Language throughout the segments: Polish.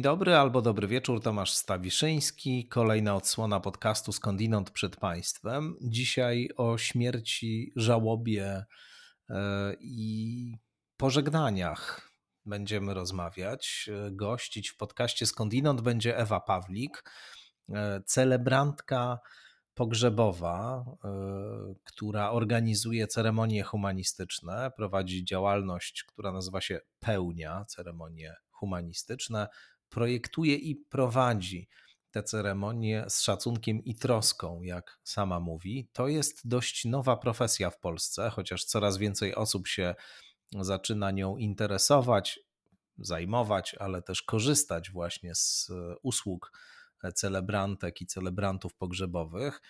Dzień dobry albo dobry wieczór, Tomasz Stawiszyński. Kolejna odsłona podcastu Skądinąd przed Państwem. Dzisiaj o śmierci, żałobie e, i pożegnaniach będziemy rozmawiać. Gościć w podcaście Skądinąd będzie Ewa Pawlik, e, celebrantka pogrzebowa, e, która organizuje ceremonie humanistyczne, prowadzi działalność, która nazywa się Pełnia, ceremonie humanistyczne, projektuje i prowadzi te ceremonie z szacunkiem i troską, jak sama mówi. To jest dość nowa profesja w Polsce, chociaż coraz więcej osób się zaczyna nią interesować, zajmować, ale też korzystać właśnie z usług celebrantek i celebrantów pogrzebowych.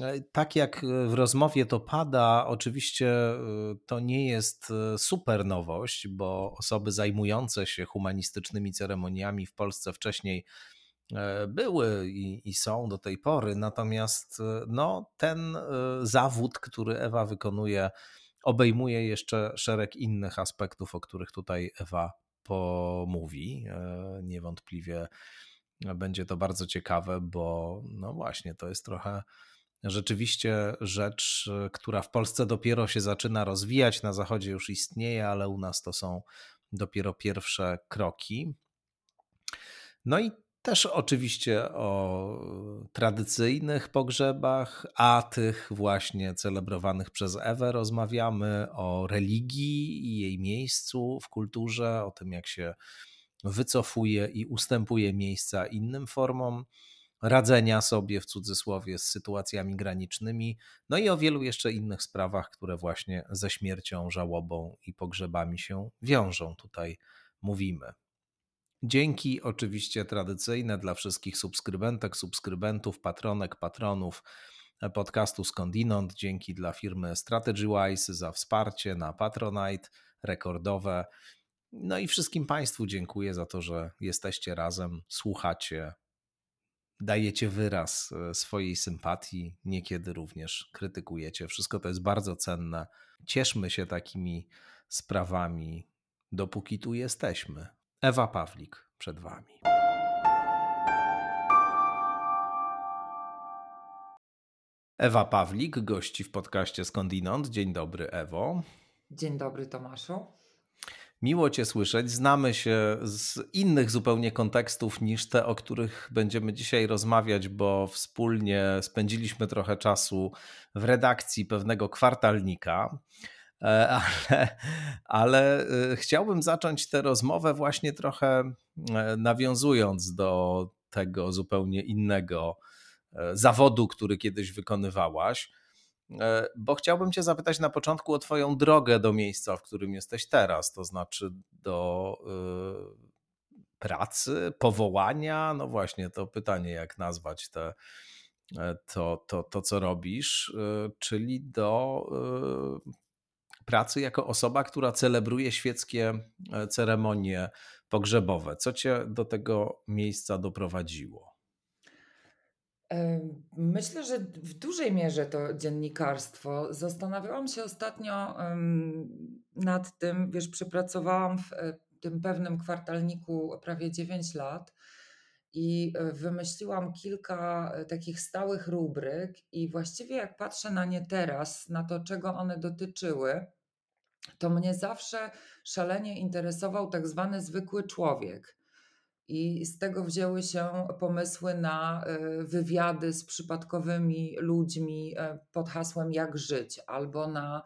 E, tak jak w rozmowie to pada, oczywiście e, to nie jest e, super nowość, bo osoby zajmujące się humanistycznymi ceremoniami w Polsce wcześniej były i, i, są do tej pory. Natomiast no, ten zawód, który Ewa wykonuje, obejmuje jeszcze szereg innych aspektów, o których tutaj Ewa pomówi. Niewątpliwie będzie to bardzo ciekawe, bo no właśnie, to jest trochę rzeczywiście rzecz, która w Polsce dopiero się zaczyna rozwijać, na Zachodzie już istnieje, ale u nas to są dopiero pierwsze kroki. No i też oczywiście o tradycyjnych pogrzebach, a tych właśnie celebrowanych przez Ewę rozmawiamy, o religii i jej miejscu w kulturze, o tym jak się wycofuje i ustępuje miejsca innym formom radzenia sobie w cudzysłowie z sytuacjami granicznymi, no i o wielu jeszcze innych sprawach, które właśnie ze śmiercią, żałobą i pogrzebami się wiążą. Tutaj mówimy. Dzięki oczywiście tradycyjne dla wszystkich subskrybentek, subskrybentów, patronek, patronów podcastu Skądinąd. Dzięki dla firmy StrategyWise za wsparcie na Patronite rekordowe. No i wszystkim Państwu dziękuję za to, że jesteście razem, słuchacie, dajecie wyraz e, swojej sympatii, niekiedy również krytykujecie. Wszystko to jest bardzo cenne. Cieszmy się takimi sprawami, dopóki tu jesteśmy. Ewa Pawlik przed Wami. Ewa Pawlik, gości w podcaście Skądinąd. Dzień dobry, Ewo. Dzień dobry, Tomaszu. Miło Cię słyszeć. Znamy się z innych zupełnie kontekstów niż te, o których będziemy dzisiaj rozmawiać, bo wspólnie spędziliśmy trochę czasu w redakcji pewnego kwartalnika. E, ale, ale e, chciałbym zacząć tę rozmowę właśnie trochę e, nawiązując do tego zupełnie innego zawodu, który kiedyś wykonywałaś. E, bo chciałbym Cię zapytać na początku o Twoją drogę do miejsca, w którym jesteś teraz, to znaczy do y, pracy, powołania. No właśnie, to pytanie, jak nazwać te, e, to, to, to, co robisz, y, czyli do y, pracy jako osoba, która celebruje świeckie ceremonie pogrzebowe. Co Cię do tego miejsca doprowadziło? Myślę, że w dużej mierze to dziennikarstwo. Zastanawiałam się ostatnio nad tym, wiesz, przepracowałam w e, tym pewnym kwartalniku prawie 9 lat i e, wymyśliłam kilka e, takich stałych rubryk i właściwie jak patrzę na nie teraz, na to czego one dotyczyły, to mnie zawsze szalenie interesował tak zwany zwykły człowiek. I z tego wzięły się pomysły na e, wywiady z przypadkowymi ludźmi e, pod hasłem Jak żyć, albo na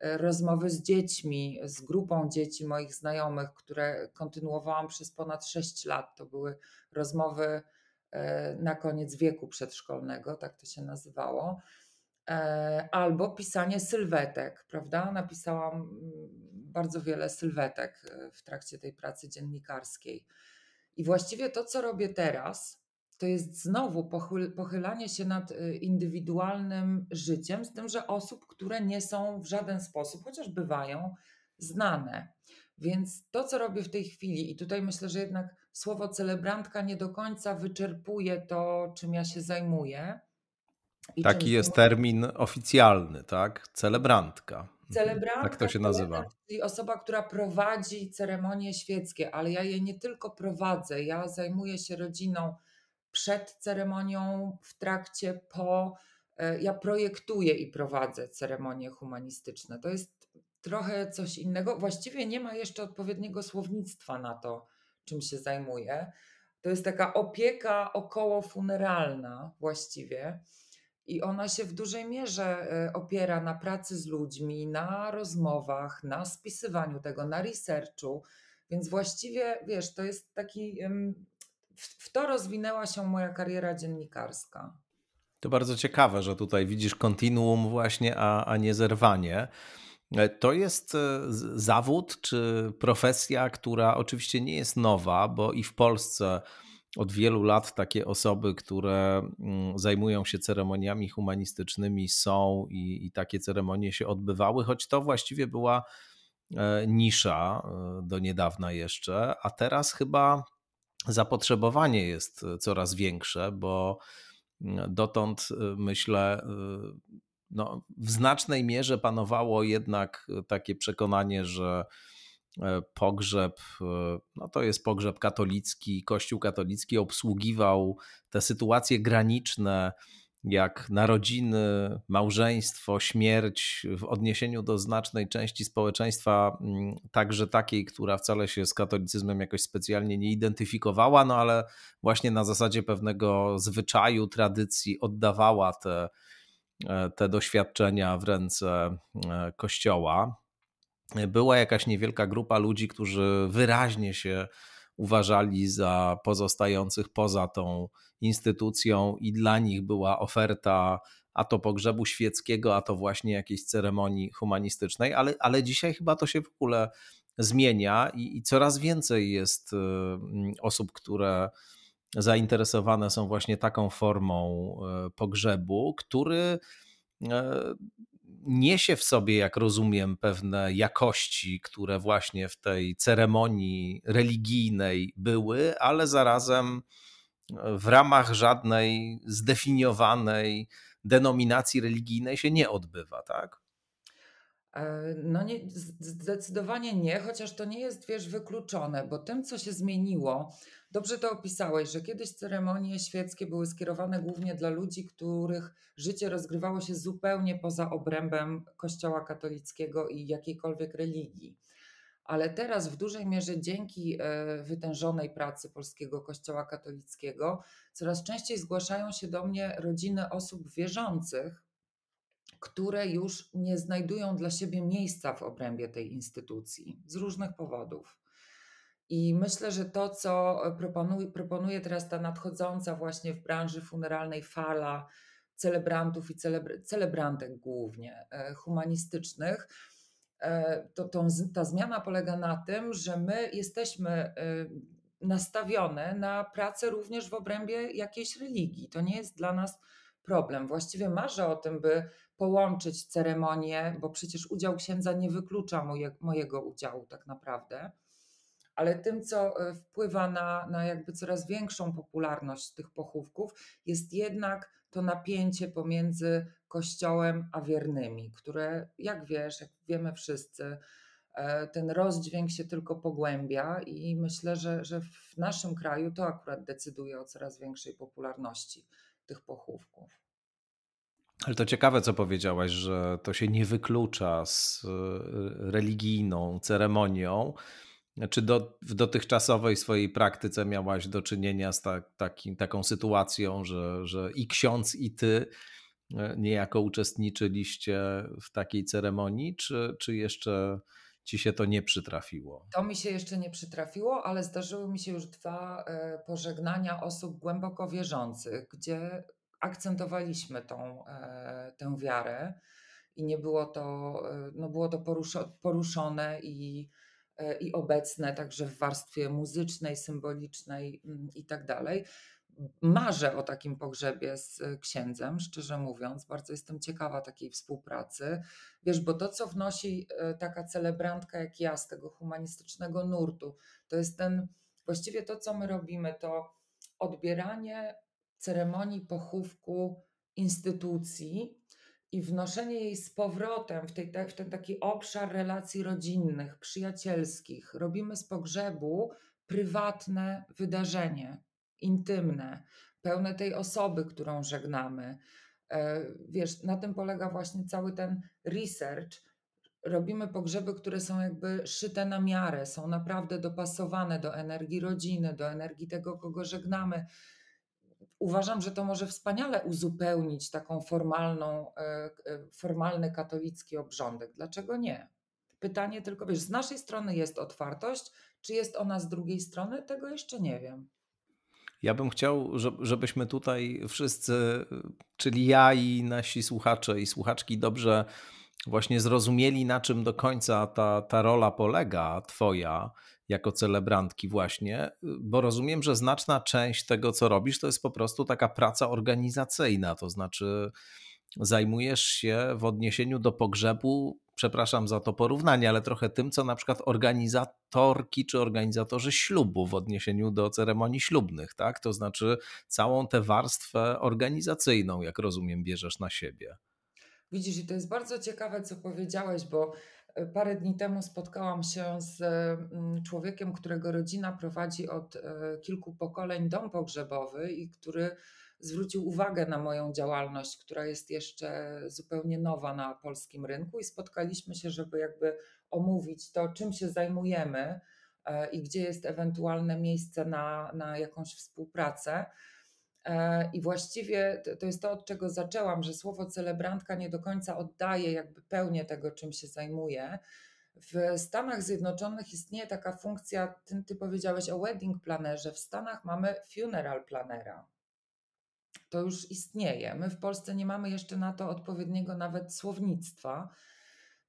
e, rozmowy z dziećmi, z grupą dzieci moich znajomych, które kontynuowałam przez ponad 6 lat. To były rozmowy na koniec wieku przedszkolnego, tak to się nazywało. Albo pisanie sylwetek, prawda? Napisałam mm, bardzo wiele sylwetek w trakcie tej pracy dziennikarskiej. I właściwie to, co robię teraz, to jest znowu pochyl, pochylanie się nad y, indywidualnym życiem, z tym, że osób, które nie są w żaden sposób, chociaż bywają, znane. Więc to, co robię w tej chwili, i tutaj myślę, że jednak słowo celebrantka nie do końca wyczerpuje to, czym ja się zajmuję. Taki jest termin oficjalny, tak? Celebrantka. Celebrantka, tak to się nazywa. czyli osoba, która prowadzi ceremonie świeckie, ale ja je nie tylko prowadzę, ja zajmuję się rodziną przed ceremonią, w trakcie, po. E, ja projektuję i prowadzę ceremonie humanistyczne. To jest trochę coś innego. Właściwie nie ma jeszcze odpowiedniego słownictwa na to, czym się zajmuję. To jest taka opieka około funeralna właściwie. I ona się w dużej mierze e, opiera na pracy z ludźmi, na rozmowach, na spisywaniu tego, na researchu. Więc właściwie, wiesz, to jest taki. W to rozwinęła się moja kariera dziennikarska. To bardzo ciekawe, że tutaj widzisz kontinuum właśnie, a, a nie zerwanie. E, to jest e, zawód czy profesja, która oczywiście nie jest nowa, bo i w Polsce od wielu lat takie osoby, które mm, zajmują się ceremoniami humanistycznymi są i, i takie ceremonie się odbywały, choć to właściwie była e, nisza do niedawna jeszcze, a teraz chyba zapotrzebowanie jest coraz większe, bo mm, dotąd myślę, no, w znacznej mierze panowało jednak takie przekonanie, że e, pogrzeb, e, no to jest pogrzeb katolicki, Kościół katolicki obsługiwał te sytuacje graniczne, jak narodziny, małżeństwo, śmierć w odniesieniu do znacznej części społeczeństwa, mm, także takiej, która wcale się z katolicyzmem jakoś specjalnie nie identyfikowała, no ale właśnie na zasadzie pewnego zwyczaju, tradycji oddawała te E, te doświadczenia w ręce e, Kościoła. Była jakaś niewielka grupa ludzi, którzy wyraźnie się uważali za pozostających poza tą instytucją, i dla nich była oferta a to pogrzebu świeckiego, a to właśnie jakiejś ceremonii humanistycznej, ale, ale dzisiaj chyba to się w ogóle zmienia i, i coraz więcej jest y, osób, które zainteresowane są właśnie taką formą e, pogrzebu, który e, niesie w sobie, jak rozumiem, pewne jakości, które właśnie w tej ceremonii religijnej były, ale zarazem w ramach żadnej zdefiniowanej denominacji religijnej się nie odbywa, tak? E, no nie, zdecydowanie nie, chociaż to nie jest, wiesz, wykluczone, bo tym, co się zmieniło, dobrze to opisałeś, że kiedyś ceremonie świeckie były skierowane głównie dla ludzi, których życie rozgrywało się zupełnie poza obrębem Kościoła katolickiego i jakiejkolwiek religii. Ale teraz w dużej mierze dzięki e, wytężonej pracy polskiego Kościoła katolickiego coraz częściej zgłaszają się do mnie rodziny osób wierzących, które już nie znajdują dla siebie miejsca w obrębie tej instytucji z różnych powodów. I myślę, że to, co proponuje, proponuje teraz ta nadchodząca właśnie w branży funeralnej fala celebrantów i celebr celebrantek głównie e, humanistycznych, e, to, to, ta zmiana polega na tym, że my jesteśmy e, nastawione na pracę również w obrębie jakiejś religii. To nie jest dla nas problem. Właściwie marzę o tym, by połączyć ceremonię, bo przecież udział księdza nie wyklucza moje, mojego udziału tak naprawdę. Ale tym, co e, wpływa na, na jakby coraz większą popularność tych pochówków, jest jednak to napięcie pomiędzy Kościołem a wiernymi, które, jak wiesz, jak wiemy wszyscy, e, ten rozdźwięk się tylko pogłębia i myślę, że, że w naszym kraju to akurat decyduje o coraz większej popularności tych pochówków. Ale to ciekawe, co powiedziałaś, że to się nie wyklucza z e, religijną ceremonią. Czy do, w dotychczasowej swojej praktyce miałaś do czynienia z tak, taki, taką sytuacją, że, że i ksiądz, i ty e, niejako uczestniczyliście w takiej ceremonii, czy, czy jeszcze ci się to nie przytrafiło? To mi się jeszcze nie przytrafiło, ale zdarzyły mi się już dwa e, pożegnania osób głęboko wierzących, gdzie akcentowaliśmy tą, e, tę wiarę i nie było to, no było to poruszone i, i obecne także w warstwie muzycznej, symbolicznej mm, i tak dalej. Marzę o takim pogrzebie z księdzem, szczerze mówiąc. Bardzo jestem ciekawa takiej współpracy. Wiesz, bo to, co wnosi taka celebrantka jak ja z tego humanistycznego nurtu, to jest ten, właściwie to, co my robimy, to odbieranie ceremonii pochówku instytucji i wnoszenie jej z powrotem w, tej, w ten taki obszar relacji rodzinnych, przyjacielskich. Robimy z pogrzebu prywatne wydarzenie, intymne, pełne tej osoby, którą żegnamy. E, wiesz, na tym polega właśnie cały ten research. Robimy pogrzeby, które są jakby szyte na miarę, są naprawdę dopasowane do energii rodziny, do energii tego, kogo żegnamy uważam, że to może wspaniale uzupełnić taką formalną, e, e, formalny katolicki obrządek. Dlaczego nie? Pytanie tylko, wiesz, z naszej strony jest otwartość, czy jest ona z drugiej strony? Tego jeszcze nie wiem. Ja bym chciał, żebyśmy tutaj wszyscy, czyli ja i nasi słuchacze i słuchaczki, dobrze właśnie zrozumieli, na czym do końca ta, ta rola polega, Twoja, jako celebrantki, właśnie, bo rozumiem, że znaczna część tego, co robisz, to jest po prostu taka praca organizacyjna, to znaczy zajmujesz się w odniesieniu do pogrzebu, przepraszam za to porównanie, ale trochę tym, co na przykład organizatorki czy organizatorzy ślubu w odniesieniu do ceremonii ślubnych, tak? To znaczy całą tę warstwę organizacyjną, jak rozumiem, bierzesz na siebie. Widzisz, i to jest bardzo ciekawe, co powiedziałeś, bo parę dni temu spotkałam się z mm, człowiekiem, którego rodzina prowadzi od e, kilku pokoleń dom pogrzebowy i który zwrócił uwagę na moją działalność, która jest jeszcze zupełnie nowa na polskim rynku i spotkaliśmy się, żeby jakby omówić to, czym się zajmujemy e, i gdzie jest ewentualne miejsce na, na jakąś współpracę. E, I właściwie to jest to, od czego zaczęłam, że słowo celebrantka nie do końca oddaje jakby pełnię tego, czym się zajmuje. W Stanach Zjednoczonych istnieje taka funkcja, ty, ty powiedziałeś o wedding planerze, w Stanach mamy funeral planera. To już istnieje. My w Polsce nie mamy jeszcze na to odpowiedniego nawet słownictwa.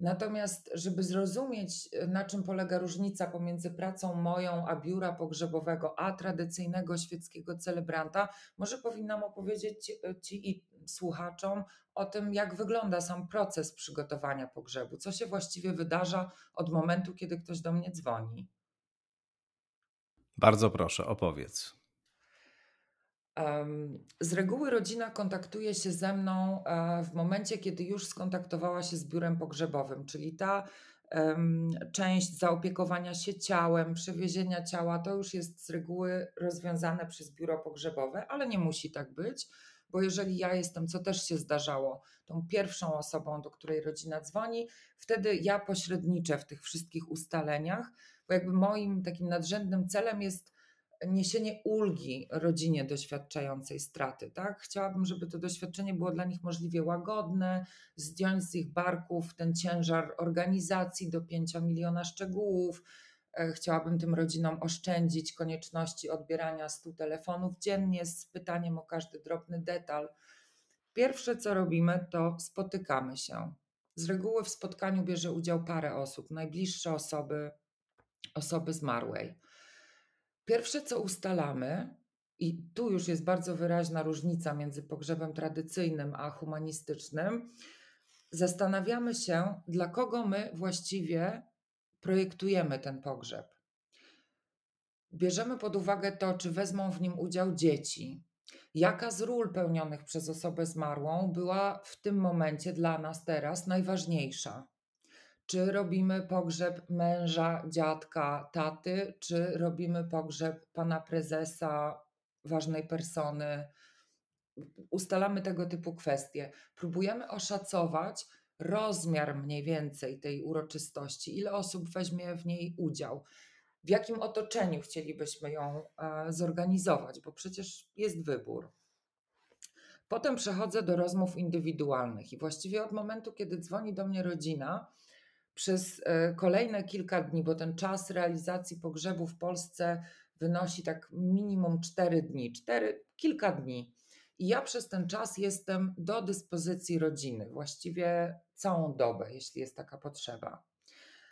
Natomiast, żeby zrozumieć, na czym polega różnica pomiędzy pracą moją a biura pogrzebowego, a tradycyjnego świeckiego celebranta, może powinnam opowiedzieć Ci i słuchaczom o tym, jak wygląda sam proces przygotowania pogrzebu, co się właściwie wydarza od momentu, kiedy ktoś do mnie dzwoni. Bardzo proszę, opowiedz. Z reguły rodzina kontaktuje się ze mną e, w momencie, kiedy już skontaktowała się z biurem pogrzebowym, czyli ta część zaopiekowania się ciałem, przewiezienia ciała, to już jest z reguły rozwiązane przez biuro pogrzebowe, ale nie musi tak być, bo jeżeli ja jestem, co też się zdarzało, tą pierwszą osobą, do której rodzina dzwoni, wtedy ja pośredniczę w tych wszystkich ustaleniach, bo jakby moim takim nadrzędnym celem jest niesienie ulgi rodzinie doświadczającej straty. Tak? Chciałabym, żeby to doświadczenie było dla nich możliwie łagodne, zdjąć z ich barków ten ciężar organizacji do 5 miliona szczegółów. E, chciałabym tym rodzinom oszczędzić konieczności odbierania 100 telefonów dziennie z pytaniem o każdy drobny detal. Pierwsze, co robimy, to spotykamy się. Z reguły w spotkaniu bierze udział parę osób, najbliższe osoby, osoby zmarłej. Pierwsze, co ustalamy, i tu już jest bardzo wyraźna różnica między pogrzebem tradycyjnym a humanistycznym, zastanawiamy się, dla kogo my właściwie projektujemy ten pogrzeb. Bierzemy pod uwagę to, czy wezmą w nim udział dzieci. Jaka z ról pełnionych przez osobę zmarłą była w tym momencie dla nas teraz najważniejsza? Czy robimy pogrzeb męża, dziadka, taty, czy robimy pogrzeb pana prezesa, ważnej persony? Ustalamy tego typu kwestie. Próbujemy oszacować rozmiar mniej więcej tej uroczystości, ile osób weźmie w niej udział, w jakim otoczeniu chcielibyśmy ją e, zorganizować, bo przecież jest wybór. Potem przechodzę do rozmów indywidualnych i właściwie od momentu, kiedy dzwoni do mnie rodzina, przez e, kolejne kilka dni, bo ten czas realizacji pogrzebu w Polsce wynosi tak minimum 4 dni, 4, kilka dni. I ja przez ten czas jestem do dyspozycji rodziny, właściwie całą dobę, jeśli jest taka potrzeba.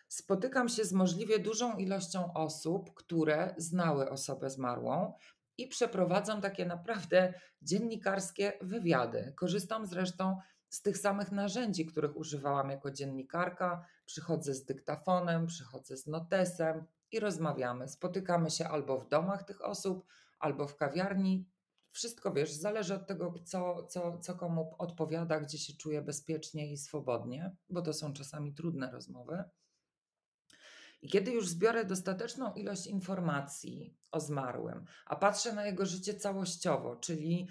Spotykam się z możliwie dużą ilością osób, które znały osobę zmarłą i przeprowadzam takie naprawdę dziennikarskie wywiady. Korzystam zresztą z tych samych narzędzi, których używałam jako dziennikarka. Przychodzę z dyktafonem, przychodzę z notesem i rozmawiamy. Spotykamy się albo w domach tych osób, albo w kawiarni. wszystko wiesz, zależy od tego, co, co, co komu odpowiada, gdzie się czuje bezpiecznie i swobodnie, bo to są czasami trudne rozmowy. I kiedy już zbiorę dostateczną ilość informacji o zmarłym, a patrzę na jego życie całościowo, czyli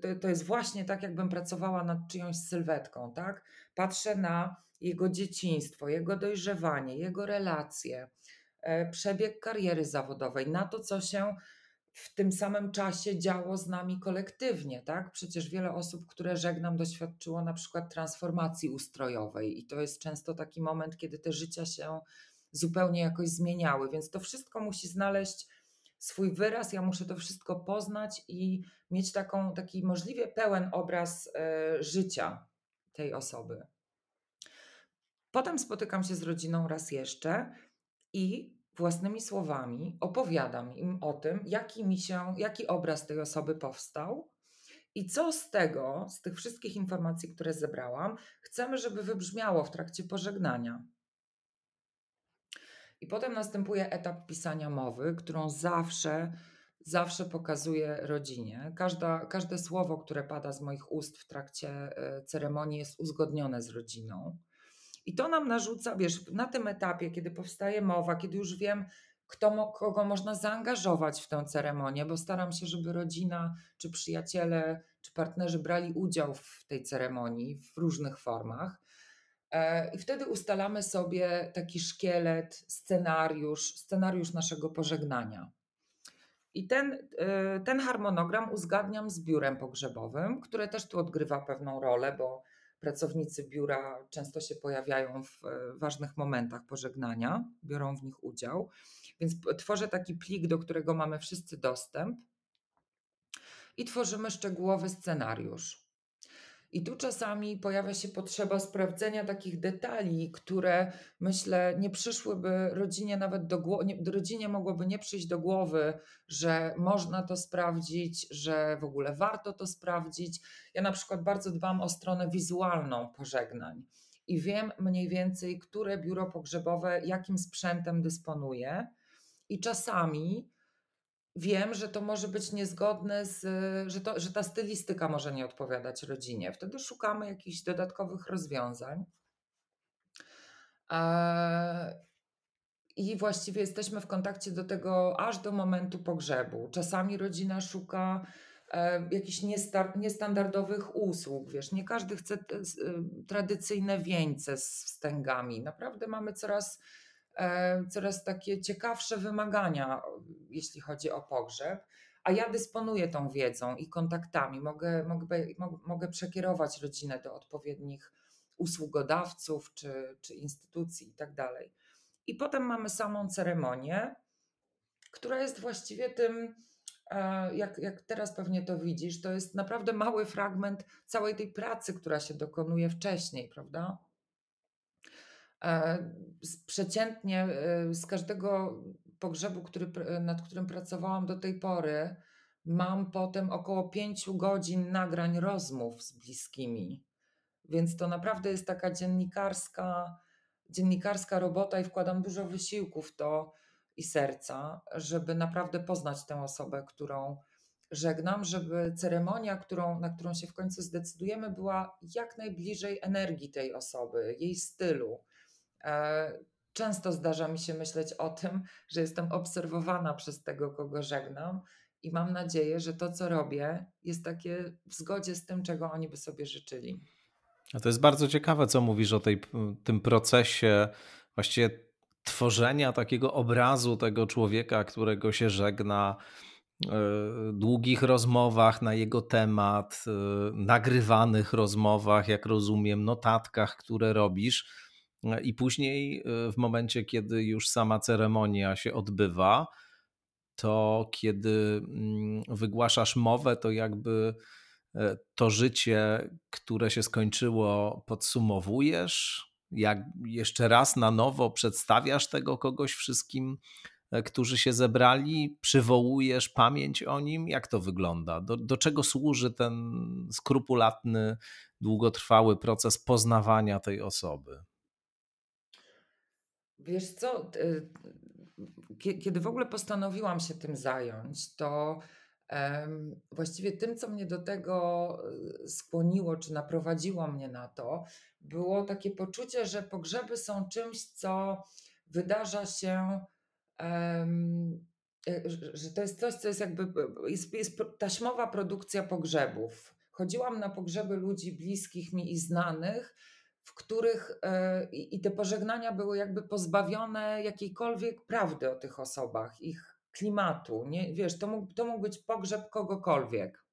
to, to jest właśnie tak, jakbym pracowała nad czyjąś sylwetką, tak? Patrzę na jego dzieciństwo, jego dojrzewanie, jego relacje, e, przebieg kariery zawodowej, na to, co się w tym samym czasie działo z nami kolektywnie, tak? Przecież wiele osób, które żegnam, doświadczyło na przykład transformacji ustrojowej, i to jest często taki moment, kiedy te życia się zupełnie jakoś zmieniały, więc to wszystko musi znaleźć swój wyraz. Ja muszę to wszystko poznać i mieć taką, taki możliwie pełen obraz y, życia tej osoby. Potem spotykam się z rodziną raz jeszcze i własnymi słowami opowiadam im o tym, jaki mi się, jaki obraz tej osoby powstał i co z tego, z tych wszystkich informacji, które zebrałam, chcemy, żeby wybrzmiało w trakcie pożegnania. I potem następuje etap pisania mowy, którą zawsze, zawsze pokazuję rodzinie. Każda, każde słowo, które pada z moich ust w trakcie e, ceremonii, jest uzgodnione z rodziną. I to nam narzuca, wiesz, na tym etapie, kiedy powstaje mowa, kiedy już wiem, kto, kogo można zaangażować w tę ceremonię, bo staram się, żeby rodzina, czy przyjaciele, czy partnerzy brali udział w tej ceremonii w różnych formach. I wtedy ustalamy sobie taki szkielet, scenariusz, scenariusz naszego pożegnania. I ten, e, ten harmonogram uzgadniam z biurem pogrzebowym, które też tu odgrywa pewną rolę, bo pracownicy biura często się pojawiają w e, ważnych momentach pożegnania, biorą w nich udział. Więc tworzę taki plik, do którego mamy wszyscy dostęp i tworzymy szczegółowy scenariusz. I tu czasami pojawia się potrzeba sprawdzenia takich detali, które myślę nie przyszłyby rodzinie nawet do głowy, rodzinie mogłoby nie przyjść do głowy, że można to sprawdzić, że w ogóle warto to sprawdzić. Ja na przykład bardzo dbam o stronę wizualną pożegnań i wiem mniej więcej, które biuro pogrzebowe jakim sprzętem dysponuje. I czasami wiem, że to może być niezgodne z, że, to, że ta stylistyka może nie odpowiadać rodzinie. Wtedy szukamy jakichś dodatkowych rozwiązań. I właściwie jesteśmy w kontakcie do tego aż do momentu pogrzebu. Czasami rodzina szuka e, jakichś niestandardowych usług. Wiesz, nie każdy chce tradycyjne wieńce z wstęgami. Naprawdę mamy coraz coraz takie ciekawsze wymagania, jeśli chodzi o pogrzeb. A ja dysponuję tą wiedzą i kontaktami. Mogę, mogę, mogę przekierować rodzinę do odpowiednich usługodawców czy, czy instytucji i tak dalej. I potem mamy samą ceremonię, która jest właściwie tym, e, jak, jak teraz pewnie to widzisz, to jest naprawdę mały fragment całej tej pracy, która się dokonuje wcześniej, prawda? E, przeciętnie e, z każdego pogrzebu, który, nad którym pracowałam do tej pory, mam potem około pięciu godzin nagrań rozmów z bliskimi. Więc to naprawdę jest taka dziennikarska, dziennikarska robota i wkładam dużo wysiłku w to i serca, żeby naprawdę poznać tę osobę, którą żegnam, żeby ceremonia, którą, na którą się w końcu zdecydujemy, była jak najbliżej energii tej osoby, jej stylu E, często zdarza mi się myśleć o tym, że jestem obserwowana przez tego, kogo żegnam, i mam nadzieję, że to, co robię, jest takie w zgodzie z tym, czego oni by sobie życzyli. A to jest bardzo ciekawe, co mówisz o tej, tym procesie właściwie tworzenia takiego obrazu tego człowieka, którego się żegna, e, długich rozmowach na jego temat, e, nagrywanych rozmowach, jak rozumiem, notatkach, które robisz i później, y, w momencie, kiedy już sama ceremonia się odbywa, to kiedy mm, wygłaszasz mowę, to jakby e, to życie, które się skończyło, podsumowujesz, jak jeszcze raz na nowo przedstawiasz tego kogoś wszystkim, e, którzy się zebrali, przywołujesz pamięć o nim, jak to wygląda? Do, do czego służy ten skrupulatny, długotrwały proces poznawania tej osoby? Wiesz co, kiedy w ogóle postanowiłam się tym zająć, to Właściwie tym, co mnie do tego e, skłoniło, czy naprowadziło mnie na to, było takie poczucie, że pogrzeby są czymś, co wydarza się, e, że to jest coś, co jest jakby, jest, jest taśmowa produkcja pogrzebów. Chodziłam na pogrzeby ludzi bliskich mi i znanych, w których e, i te pożegnania były jakby pozbawione jakiejkolwiek prawdy o tych osobach, ich klimatu. Nie? Wiesz, to mógł, to mógł być pogrzeb kogokolwiek.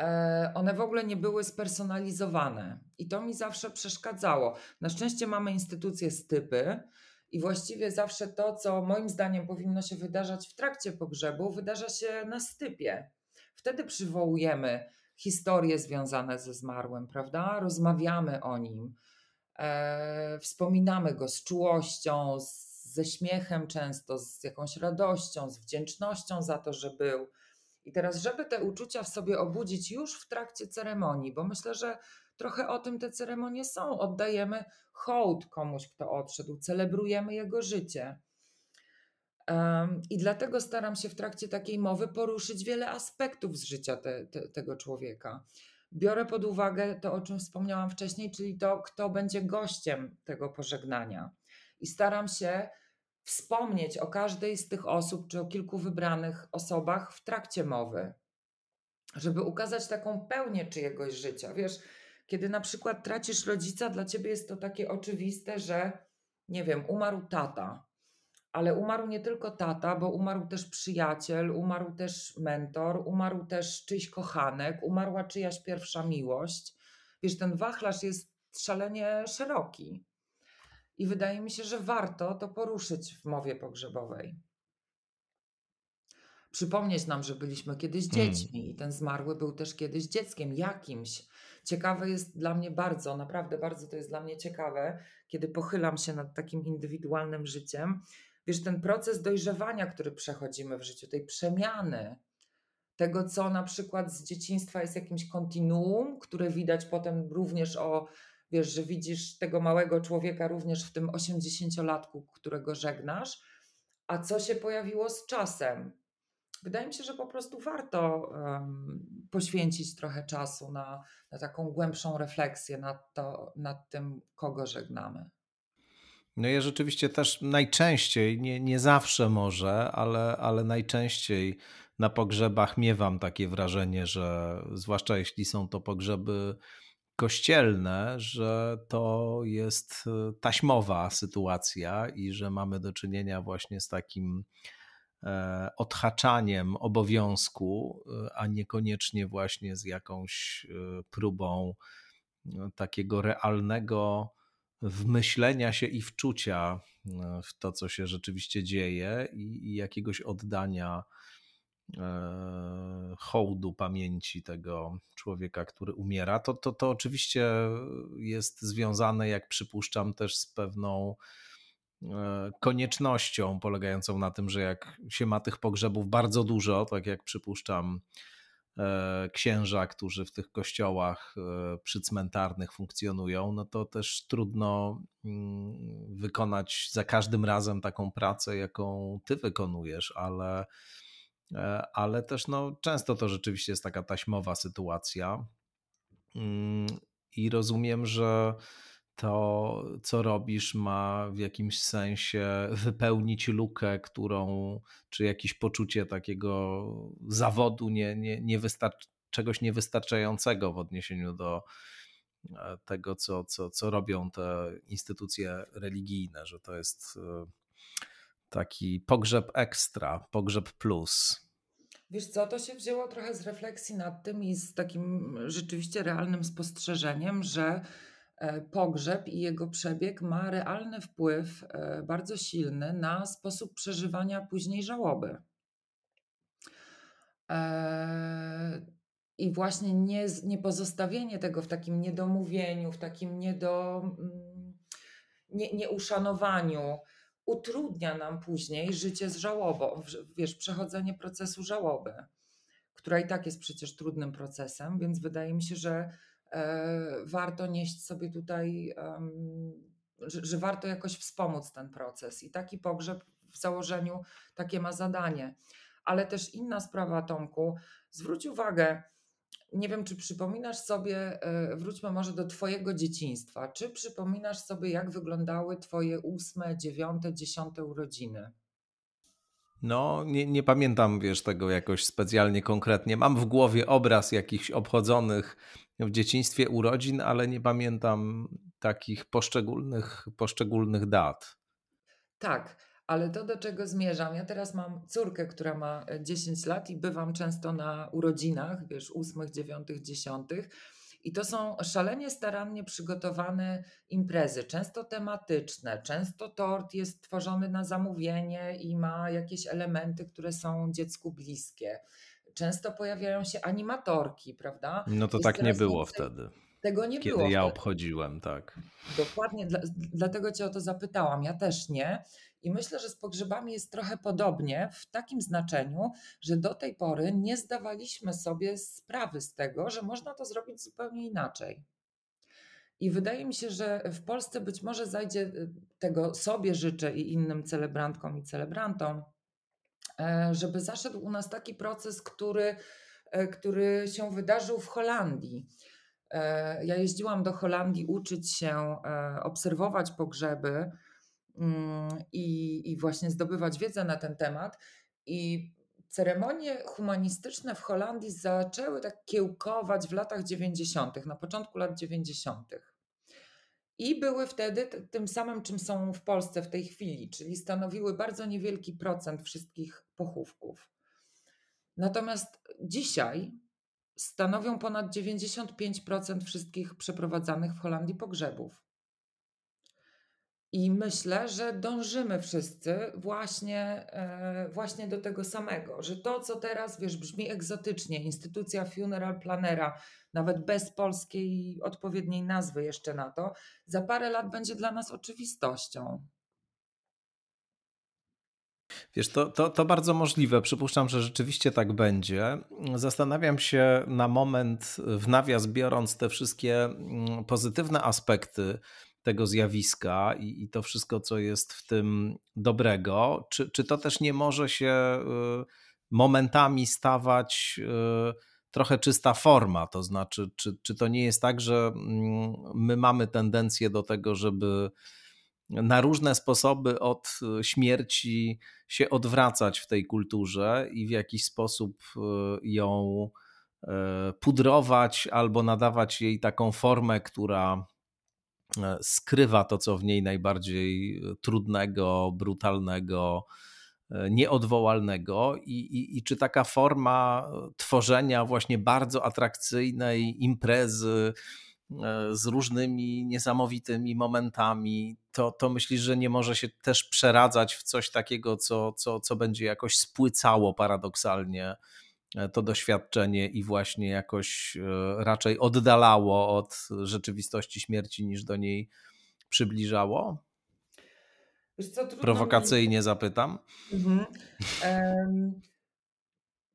E, one w ogóle nie były spersonalizowane i to mi zawsze przeszkadzało. Na szczęście mamy instytucje stypy i właściwie zawsze to, co moim zdaniem powinno się wydarzać w trakcie pogrzebu, wydarza się na stypie. Wtedy przywołujemy historie związane ze zmarłym, prawda? Rozmawiamy o nim, e, wspominamy go z czułością, z, ze śmiechem często, z jakąś radością, z wdzięcznością za to, że był. I teraz, żeby te uczucia w sobie obudzić już w trakcie ceremonii, bo myślę, że trochę o tym te ceremonie są. Oddajemy hołd komuś, kto odszedł, celebrujemy jego życie. I dlatego staram się w trakcie takiej mowy poruszyć wiele aspektów z życia te, te, tego człowieka. Biorę pod uwagę to, o czym wspomniałam wcześniej, czyli to, kto będzie gościem tego pożegnania. I staram się wspomnieć o każdej z tych osób, czy o kilku wybranych osobach w trakcie mowy, żeby ukazać taką pełnię czyjegoś życia. Wiesz, kiedy na przykład tracisz rodzica, dla ciebie jest to takie oczywiste, że nie wiem, umarł tata ale umarł nie tylko tata, bo umarł też przyjaciel, umarł też mentor, umarł też czyjś kochanek, umarła czyjaś pierwsza miłość. Wiesz, ten wachlarz jest szalenie szeroki. I wydaje mi się, że warto to poruszyć w mowie pogrzebowej. Przypomnieć nam, że byliśmy kiedyś hmm. dziećmi hmm. i ten zmarły był też kiedyś dzieckiem jakimś. Ciekawe jest dla mnie bardzo, naprawdę bardzo to jest dla mnie ciekawe, kiedy pochylam się nad takim indywidualnym życiem, wiesz, ten proces dojrzewania, który przechodzimy w życiu, tej przemiany, tego, co na przykład z dzieciństwa jest jakimś kontinuum, które widać potem również o, wiesz, że widzisz tego małego człowieka również w tym 80-latku, którego żegnasz, a co się pojawiło z czasem. Wydaje mi się, że po prostu warto um, poświęcić trochę czasu na, na taką głębszą refleksję nad, to, nad tym, kogo żegnamy. No ja rzeczywiście też najczęściej, nie, nie zawsze może, ale, ale najczęściej na pogrzebach miewam takie wrażenie, że zwłaszcza jeśli są to pogrzeby kościelne, że to jest e, taśmowa sytuacja i że mamy do czynienia właśnie z takim e, odhaczaniem obowiązku, e, a niekoniecznie właśnie z jakąś próbą takiego realnego wmyślenia się i wczucia e, w to, co się rzeczywiście dzieje i, i jakiegoś oddania e, hołdu pamięci tego człowieka, który umiera, to, to, to oczywiście jest związane, jak przypuszczam, też z pewną e, koniecznością polegającą na tym, że jak się ma tych pogrzebów bardzo dużo, tak jak przypuszczam, księża, którzy w tych kościołach e, przycmentarnych funkcjonują, no to też trudno mm, wykonać za każdym razem taką pracę, jaką ty wykonujesz, ale, e, ale też no, często to rzeczywiście jest taka taśmowa sytuacja. Mm, I rozumiem, że to, co robisz, ma w jakimś sensie wypełnić lukę, którą, czy jakieś poczucie takiego zawodu nie, nie, nie wystarcz, czegoś niewystarczającego w odniesieniu do e, tego, co, co, co robią te instytucje religijne, że to jest e, taki pogrzeb ekstra, pogrzeb plus. Wiesz co, to się wzięło trochę z refleksji nad tym i z takim rzeczywiście realnym spostrzeżeniem, że pogrzeb i jego przebieg ma realny wpływ, e, bardzo silny, na sposób przeżywania później żałoby. E, I właśnie nie, nie pozostawienie tego w takim niedomówieniu, w takim niedo, mm, nie, nieuszanowaniu utrudnia nam później życie z żałobą, wiesz, przechodzenie procesu żałoby, która i tak jest przecież trudnym procesem, więc wydaje mi się, że E, warto nieść sobie tutaj, że, że warto jakoś wspomóc ten proces. I taki pogrzeb w założeniu takie ma zadanie. Ale też inna sprawa, Tomku, zwróć uwagę, nie wiem, czy przypominasz sobie, e, wróćmy może do Twojego dzieciństwa. Czy przypominasz sobie, jak wyglądały Twoje ósme, dziewiąte, dziesiąte urodziny? No, nie, nie pamiętam, wiesz, tego jakoś specjalnie konkretnie. Mam w głowie obraz jakichś obchodzonych w dzieciństwie urodzin, ale nie pamiętam takich poszczególnych, poszczególnych dat. Tak, ale to do czego zmierzam? Ja teraz mam córkę, która ma 10 lat i bywam często na urodzinach, wiesz, ósmych, dziewiątych, dziesiątych. I to są szalenie starannie przygotowane imprezy, często tematyczne, często tort jest tworzony na zamówienie i ma jakieś elementy, które są dziecku bliskie. Często pojawiają się animatorki, prawda? No to jest tak nie było wtedy. Tego nie Kiedy było. ja obchodziłem, tak. Dokładnie, dla, dlatego Cię o to zapytałam. Ja też nie. I myślę, że z pogrzebami jest trochę podobnie w takim znaczeniu, że do tej pory nie zdawaliśmy sobie sprawy z tego, że można to zrobić zupełnie inaczej. I wydaje mi się, że w Polsce być może zajdzie y, tego sobie życzę i innym celebrantkom i celebrantom, żeby zaszedł u nas taki proces, który, e, który się wydarzył w Holandii. E, ja jeździłam do Holandii uczyć się, obserwować pogrzeby Mm, i, i właśnie zdobywać wiedzę na ten temat. I ceremonie humanistyczne w Holandii zaczęły tak kiełkować w latach 90., na początku lat 90. I były wtedy tym samym, czym są w Polsce w tej chwili, czyli stanowiły bardzo niewielki procent wszystkich pochówków. Natomiast dzisiaj stanowią ponad 95% wszystkich przeprowadzanych w Holandii pogrzebów. I myślę, że dążymy wszyscy właśnie, e, właśnie do tego samego, że to, co teraz, wiesz, brzmi egzotycznie, instytucja funeral planera, nawet bez polskiej odpowiedniej nazwy jeszcze na to, za parę lat będzie dla nas oczywistością. Wiesz, to, to, to bardzo możliwe. Przypuszczam, że rzeczywiście tak będzie. Zastanawiam się na moment, w nawias biorąc te wszystkie mm, pozytywne aspekty tego zjawiska i, i to wszystko, co jest w tym dobrego, czy, czy to też nie może się y, momentami stawać y, trochę czysta forma? To znaczy, czy, czy to nie jest tak, że mm, my mamy tendencję do tego, żeby na różne sposoby od śmierci się odwracać w tej kulturze i w jakiś sposób y, ją pudrować albo nadawać jej taką formę, która skrywa to, co w niej najbardziej e, trudnego, brutalnego, e, nieodwołalnego. I, i, i, czy taka forma tworzenia właśnie bardzo atrakcyjnej imprezy z różnymi niesamowitymi momentami, to, to myślisz, że nie może się też przeradzać w coś takiego, co, co, co będzie jakoś spłycało paradoksalnie E, to doświadczenie i właśnie jakoś e, raczej oddalało od rzeczywistości śmierci niż do niej przybliżało? Co, Prowokacyjnie mi... zapytam. Mhm. Um,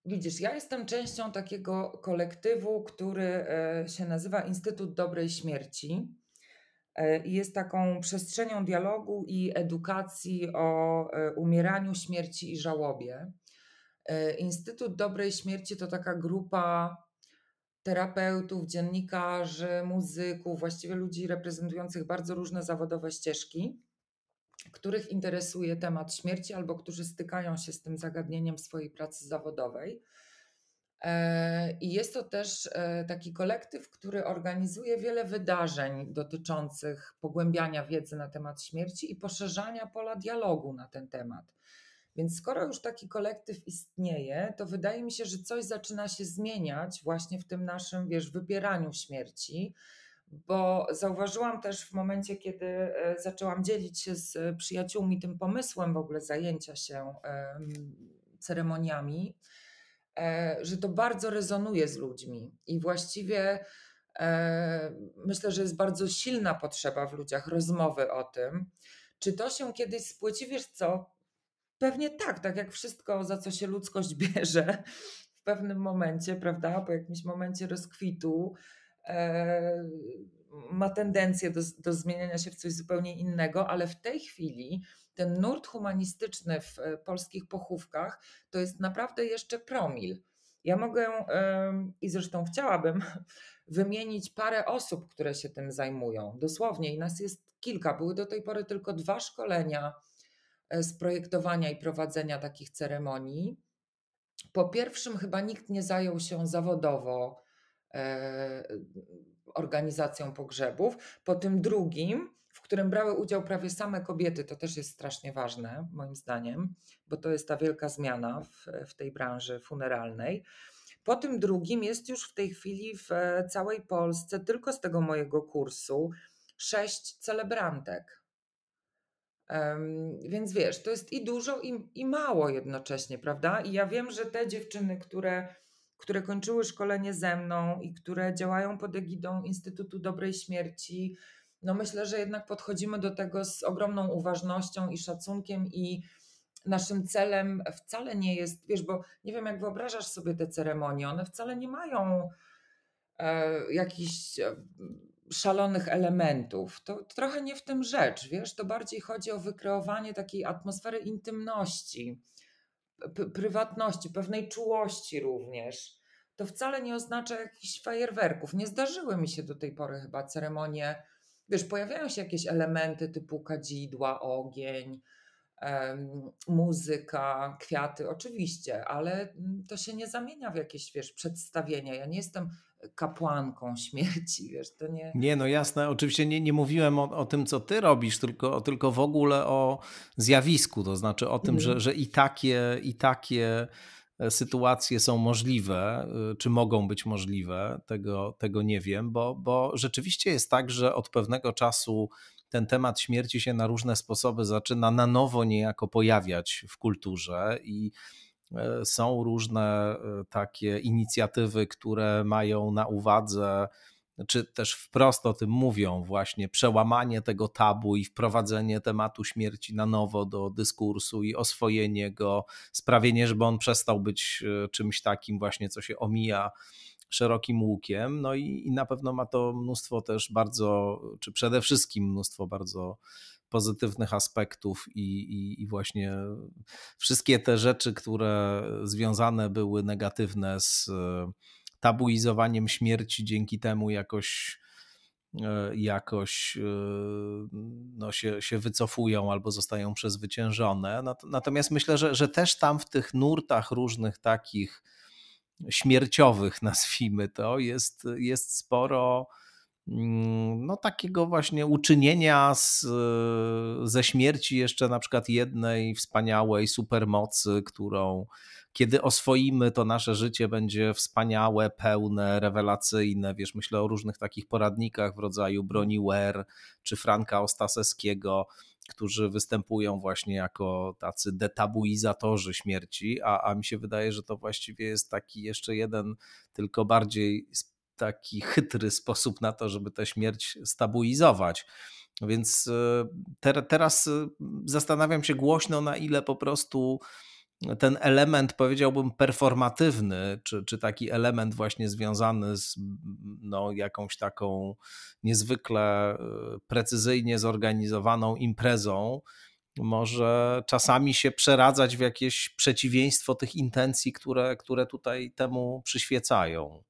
widzisz, ja jestem częścią takiego kolektywu, który e, się nazywa Instytut Dobrej Śmierci. I jest taką przestrzenią dialogu i edukacji o umieraniu, śmierci i żałobie. E, Instytut Dobrej Śmierci to taka grupa terapeutów, dziennikarzy, muzyków, właściwie ludzi reprezentujących bardzo różne zawodowe ścieżki, których interesuje temat śmierci albo którzy stykają się z tym zagadnieniem w swojej pracy zawodowej. E, I jest to też e, taki kolektyw, który organizuje wiele wydarzeń dotyczących pogłębiania wiedzy na temat śmierci i poszerzania pola dialogu na ten temat. Więc skoro już taki kolektyw istnieje, to wydaje mi się, że coś zaczyna się zmieniać właśnie w tym naszym, wiesz, wypieraniu śmierci, bo zauważyłam też w momencie, kiedy e, zaczęłam dzielić się z przyjaciółmi tym pomysłem w ogóle zajęcia się ceremoniami, e, że to bardzo rezonuje z ludźmi i właściwie e, myślę, że jest bardzo silna potrzeba w ludziach rozmowy o tym. Czy to się kiedyś spłyci? Wiesz co? Pewnie tak, tak jak wszystko, za co się ludzkość bierze w pewnym momencie, prawda, po jakimś momencie rozkwitu, e, ma tendencję do, do zmieniania się w coś zupełnie innego, ale w tej chwili ten nurt humanistyczny w e, polskich pochówkach to jest naprawdę jeszcze promil. Ja mogę i zresztą chciałabym wymienić parę osób, które się tym zajmują. Dosłownie, i nas jest kilka. Były do tej pory tylko dwa szkolenia z projektowania i prowadzenia takich ceremonii. Po pierwszym, chyba nikt nie zajął się zawodowo e, organizacją pogrzebów. Po tym drugim, w którym brały udział prawie same kobiety, to też jest strasznie ważne, moim zdaniem, bo to jest ta wielka zmiana w, w tej branży funeralnej. Po tym drugim jest już w tej chwili w e, całej Polsce, tylko z tego mojego kursu, sześć celebrantek. Więc wiesz, to jest i dużo, i, i mało jednocześnie, prawda? I ja wiem, że te dziewczyny, które, które kończyły szkolenie ze mną i które działają pod egidą Instytutu Dobrej Śmierci, no myślę, że jednak podchodzimy do tego z ogromną uważnością i szacunkiem i naszym celem wcale nie jest, wiesz, bo nie wiem, jak wyobrażasz sobie te ceremonie, one wcale nie mają e, jakichś e, szalonych elementów. To, trochę nie w tym rzecz, wiesz, to bardziej chodzi o wykreowanie takiej atmosfery intymności, prywatności, pewnej czułości również. To wcale nie oznacza jakichś fajerwerków. Nie zdarzyły mi się do tej pory chyba ceremonie, wiesz, pojawiają się jakieś elementy typu kadzidła, ogień, muzyka, kwiaty, oczywiście, ale mm, to się nie zamienia w jakieś, wiesz, przedstawienia. Ja nie jestem kapłanką śmierci, wiesz, to nie... Nie, no jasne, oczywiście nie, nie mówiłem o, o tym, co ty robisz, tylko, tylko w ogóle o zjawisku, to znaczy o tym, mm. że, mhm. że i takie, i takie e, sytuacje są możliwe, e, czy mogą być możliwe, tego, tego nie wiem, bo, bo rzeczywiście jest tak, że od pewnego czasu ten temat śmierci się na różne sposoby zaczyna na nowo niejako pojawiać w kulturze i e, są różne e, takie inicjatywy, które mają na uwadze, czy też wprost o tym mówią, właśnie przełamanie tego tabu i wprowadzenie tematu śmierci na nowo do dyskursu i oswojenie go, sprawienie, żeby on przestał być e, czymś takim właśnie, co się omija szerokim łukiem. No i, i na pewno ma to mnóstwo też bardzo, czy przede wszystkim mnóstwo bardzo pozytywnych aspektów i, i, i, właśnie wszystkie te rzeczy, które związane były negatywne z e, tabuizowaniem śmierci, dzięki temu jakoś e, jakoś e, no, się, się wycofują albo zostają przezwyciężone. Natomiast myślę, że, że też tam w tych nurtach różnych takich śmierciowych, nazwijmy to, jest, jest sporo mm, no, takiego właśnie uczynienia z, ze śmierci jeszcze na przykład jednej wspaniałej supermocy, którą kiedy oswoimy, to nasze życie będzie wspaniałe, pełne, rewelacyjne. Wiesz, myślę o różnych takich poradnikach w rodzaju broni Ware czy Franka Ostaseskiego, którzy występują właśnie jako tacy detabuizatorzy śmierci, a, a mi się wydaje, że to właściwie jest taki jeszcze jeden, tylko bardziej taki chytry sposób na to, żeby tę śmierć stabilizować. Więc e, te, teraz e, zastanawiam się głośno, na ile po prostu ten element, powiedziałbym, performatywny, czy, czy taki element właśnie związany z no, jakąś taką niezwykle e, precyzyjnie zorganizowaną imprezą, może czasami się przeradzać w jakieś przeciwieństwo tych intencji, które, które tutaj temu przyświecają.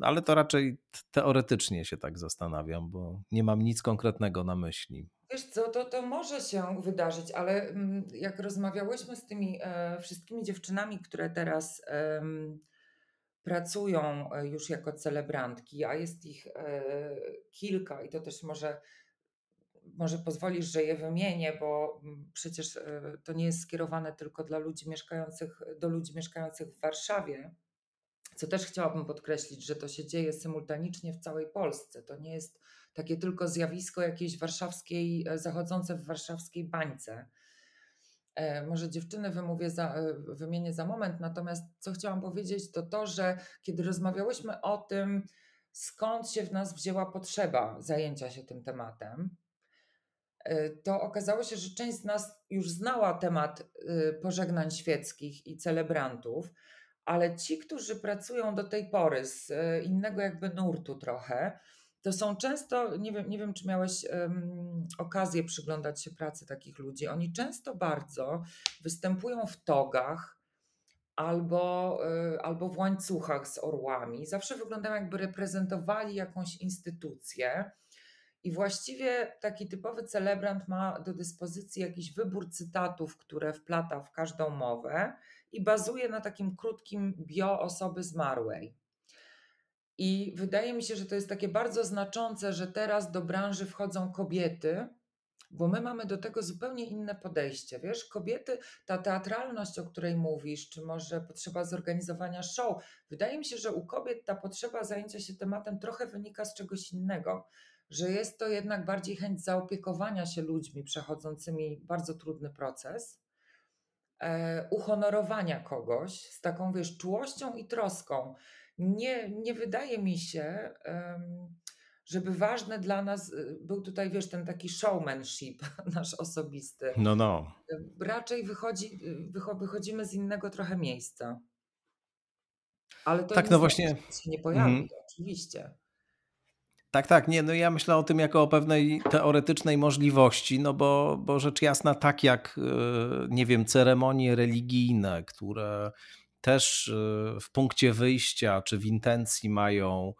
Ale to raczej teoretycznie się tak zastanawiam, bo nie mam nic konkretnego na myśli. Wiesz co, to, to może się wydarzyć, ale mm, jak rozmawiałyśmy z tymi e, wszystkimi dziewczynami, które teraz e, pracują już jako celebrantki, a jest ich e, kilka i to też może, może pozwolisz, że je wymienię, bo mm, przecież e, to nie jest skierowane tylko dla ludzi mieszkających, do ludzi mieszkających w Warszawie, co też chciałabym podkreślić, że to się dzieje symultanicznie w całej Polsce. To nie jest takie tylko zjawisko jakiejś warszawskiej, e, zachodzące w warszawskiej bańce. E, może dziewczyny wymówię za, e, wymienię za moment, natomiast co chciałam powiedzieć, to to, że kiedy rozmawiałyśmy o tym, skąd się w nas wzięła potrzeba zajęcia się tym tematem, to okazało się, że część z nas już znała temat pożegnań świeckich i celebrantów, ale ci, którzy pracują do tej pory z innego jakby nurtu trochę, to są często, nie wiem, nie wiem czy miałeś um, okazję przyglądać się pracy takich ludzi, oni często bardzo występują w togach, albo, y, albo w łańcuchach z orłami. Zawsze wyglądają jakby reprezentowali jakąś instytucję. I właściwie taki typowy celebrant ma do dyspozycji jakiś wybór cytatów, które wplata w każdą mowę i bazuje na takim krótkim bio osoby zmarłej. I wydaje mi się, że to jest takie bardzo znaczące, że teraz do branży wchodzą kobiety, bo my mamy do tego zupełnie inne podejście. Wiesz, kobiety, ta teatralność, o której mówisz, czy może potrzeba zorganizowania show, wydaje mi się, że u kobiet ta potrzeba zajęcia się tematem trochę wynika z czegoś innego, że jest to jednak bardziej chęć zaopiekowania się ludźmi przechodzącymi bardzo trudny proces, e, uhonorowania kogoś z taką, wiesz, czułością i troską. Nie, nie wydaje mi się. Żeby ważne dla nas y, był tutaj, wiesz, ten taki showmanship nasz osobisty. No, no. Raczej wychodzi, y, wychodzimy z innego trochę miejsca. Ale to tak, nie no właśnie. się nie pojawi, mm. oczywiście. Tak, tak, nie, no ja myślę o tym jako o pewnej teoretycznej możliwości, no bo, bo rzecz jasna, tak jak, y, nie wiem, ceremonie religijne, które też w punkcie wyjścia czy w intencji mają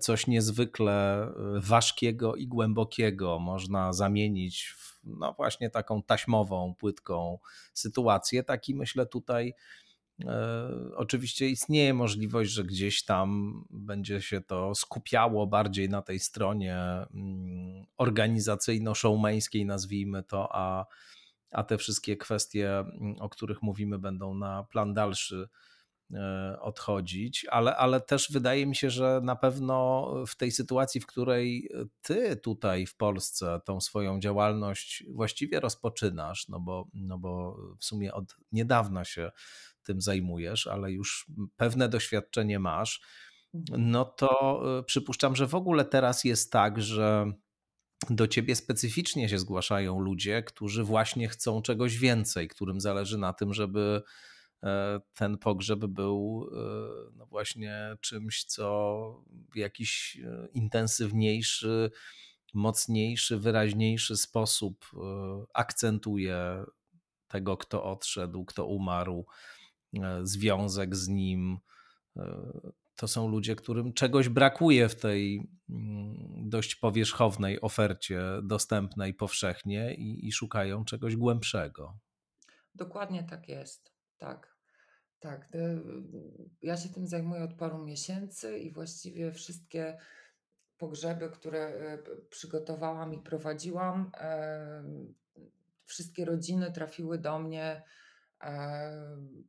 coś niezwykle e, ważkiego i głębokiego można zamienić w no właśnie taką taśmową, płytką sytuację. Taki myślę tutaj e, oczywiście istnieje możliwość, że gdzieś tam będzie się to skupiało bardziej na tej stronie mm, organizacyjno-showmeńskiej, nazwijmy to, a, a te wszystkie kwestie, mm, o których mówimy, będą na plan dalszy E, odchodzić, ale, ale też wydaje mi się, że na pewno w tej sytuacji, w której ty tutaj w Polsce tą swoją działalność właściwie rozpoczynasz, no bo, no bo w sumie od niedawna się tym zajmujesz, ale już pewne doświadczenie masz, mhm. no to e, przypuszczam, że w ogóle teraz jest tak, że do ciebie specyficznie się zgłaszają ludzie, którzy właśnie chcą czegoś więcej, którym zależy na tym, żeby E, ten pogrzeb był e, no właśnie czymś, co w jakiś e, intensywniejszy, mocniejszy, wyraźniejszy sposób akcentuje tego, kto odszedł, kto umarł, związek z nim. To są ludzie, którym czegoś brakuje w tej mm, dość powierzchownej ofercie dostępnej powszechnie i, i szukają czegoś głębszego. Dokładnie tak jest. Tak, tak. Ja się tym zajmuję od paru miesięcy i właściwie wszystkie pogrzeby, które e, przygotowałam i prowadziłam, wszystkie rodziny trafiły do mnie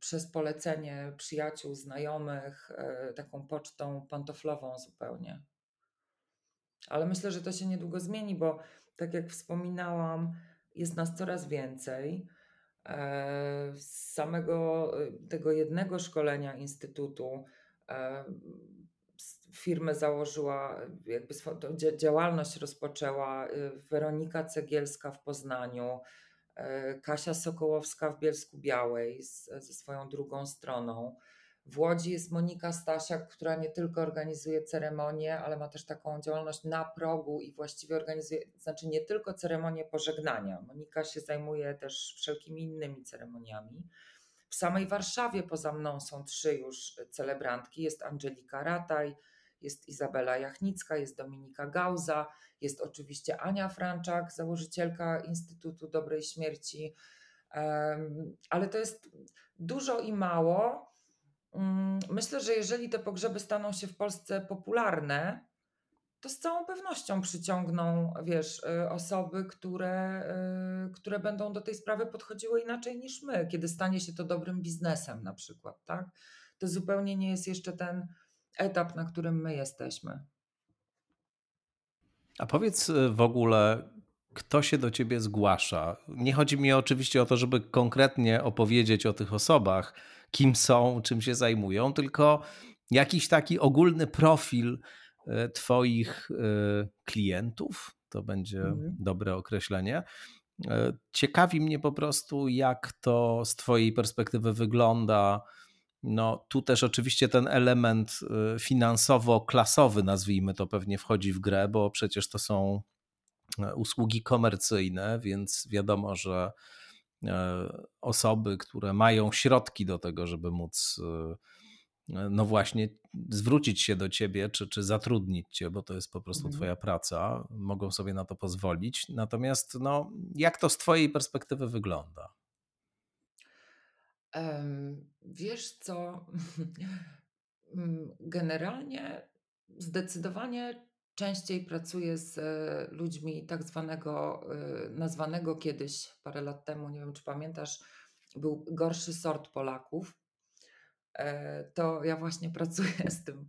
przez polecenie przyjaciół, znajomych, e, taką pocztą pantoflową zupełnie. Ale myślę, że to się niedługo zmieni, bo tak jak wspominałam, jest nas coraz więcej. E, z samego e, tego jednego szkolenia Instytutu firmę założyła, jakby działalność rozpoczęła Weronika Cegielska w Poznaniu, Kasia Sokołowska w Bielsku Białej z, ze swoją drugą stroną. W Łodzi jest Monika Stasiak, która nie tylko organizuje ceremonie, ale ma też taką działalność na progu i właściwie organizuje, znaczy nie tylko ceremonię pożegnania. Monika się zajmuje też wszelkimi innymi ceremoniami. W samej Warszawie poza mną są trzy już celebrantki. Jest Angelika Rataj, jest Izabela Jachnicka, jest Dominika Gauza, jest oczywiście Ania Franczak, założycielka Instytutu Dobrej Śmierci. Ale to jest dużo i mało Mm, myślę, że jeżeli te pogrzeby staną się w Polsce popularne, to z całą pewnością przyciągną, wiesz, y, osoby, które, y, które będą do tej sprawy podchodziły inaczej niż my, kiedy stanie się to dobrym biznesem na przykład, tak? To zupełnie nie jest jeszcze ten etap, na którym my jesteśmy. A powiedz y, w ogóle, kto się do ciebie zgłasza? Nie chodzi mi oczywiście o to, żeby konkretnie opowiedzieć o tych osobach, kim są, czym się zajmują, tylko jakiś taki ogólny profil e, Twoich e, klientów. To będzie mhm. dobre określenie. Ciekawi mnie po prostu, jak to z Twojej perspektywy wygląda no tu też oczywiście ten element y, finansowo-klasowy, nazwijmy to, pewnie wchodzi w grę, bo przecież to są e, usługi komercyjne, więc wiadomo, że e, osoby, które mają środki do tego, żeby móc no właśnie zwrócić się do ciebie, czy, czy zatrudnić cię, bo to jest po prostu mhm. twoja praca, mogą sobie na to pozwolić. Natomiast no, jak to z twojej perspektywy wygląda? Wiesz co? Generalnie zdecydowanie częściej pracuję z e, ludźmi tak zwanego, e, nazwanego kiedyś, parę lat temu, nie wiem czy pamiętasz, był gorszy sort Polaków. E, to ja właśnie pracuję z tym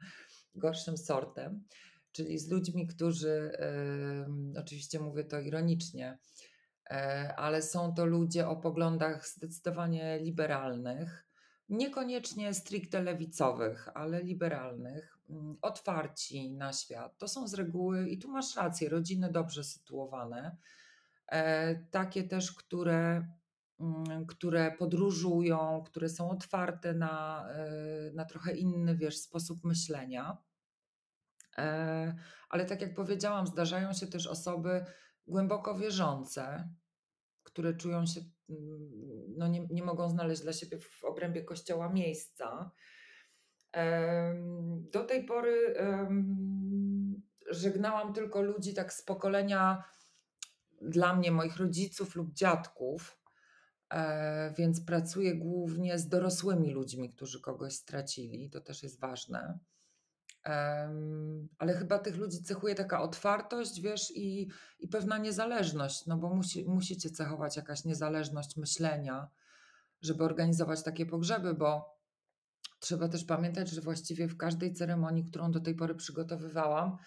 gorszym sortem, czyli z ludźmi, którzy, oczywiście mówię to ironicznie, ale są to ludzie o poglądach zdecydowanie liberalnych, niekoniecznie stricte lewicowych, ale liberalnych, mm, otwarci na świat. To są z reguły, i tu masz rację, rodziny dobrze sytuowane, e, takie też, które, mm, które podróżują, które są otwarte na, e, na trochę inny, wiesz, sposób myślenia. Ale tak jak powiedziałam, zdarzają się też osoby głęboko wierzące, które czują się, mm, no nie, nie mogą znaleźć dla siebie w obrębie kościoła miejsca. Do tej pory żegnałam tylko ludzi tak z pokolenia dla mnie, moich rodziców lub dziadków, e, więc pracuję głównie z dorosłymi ludźmi, którzy kogoś stracili. To też jest ważne ale chyba tych ludzi cechuje taka otwartość, wiesz, i, i pewna niezależność, no bo musi, musicie cechować jakaś niezależność myślenia, żeby organizować takie pogrzeby, bo trzeba też pamiętać, że właściwie w każdej ceremonii, którą do tej pory przygotowywałam,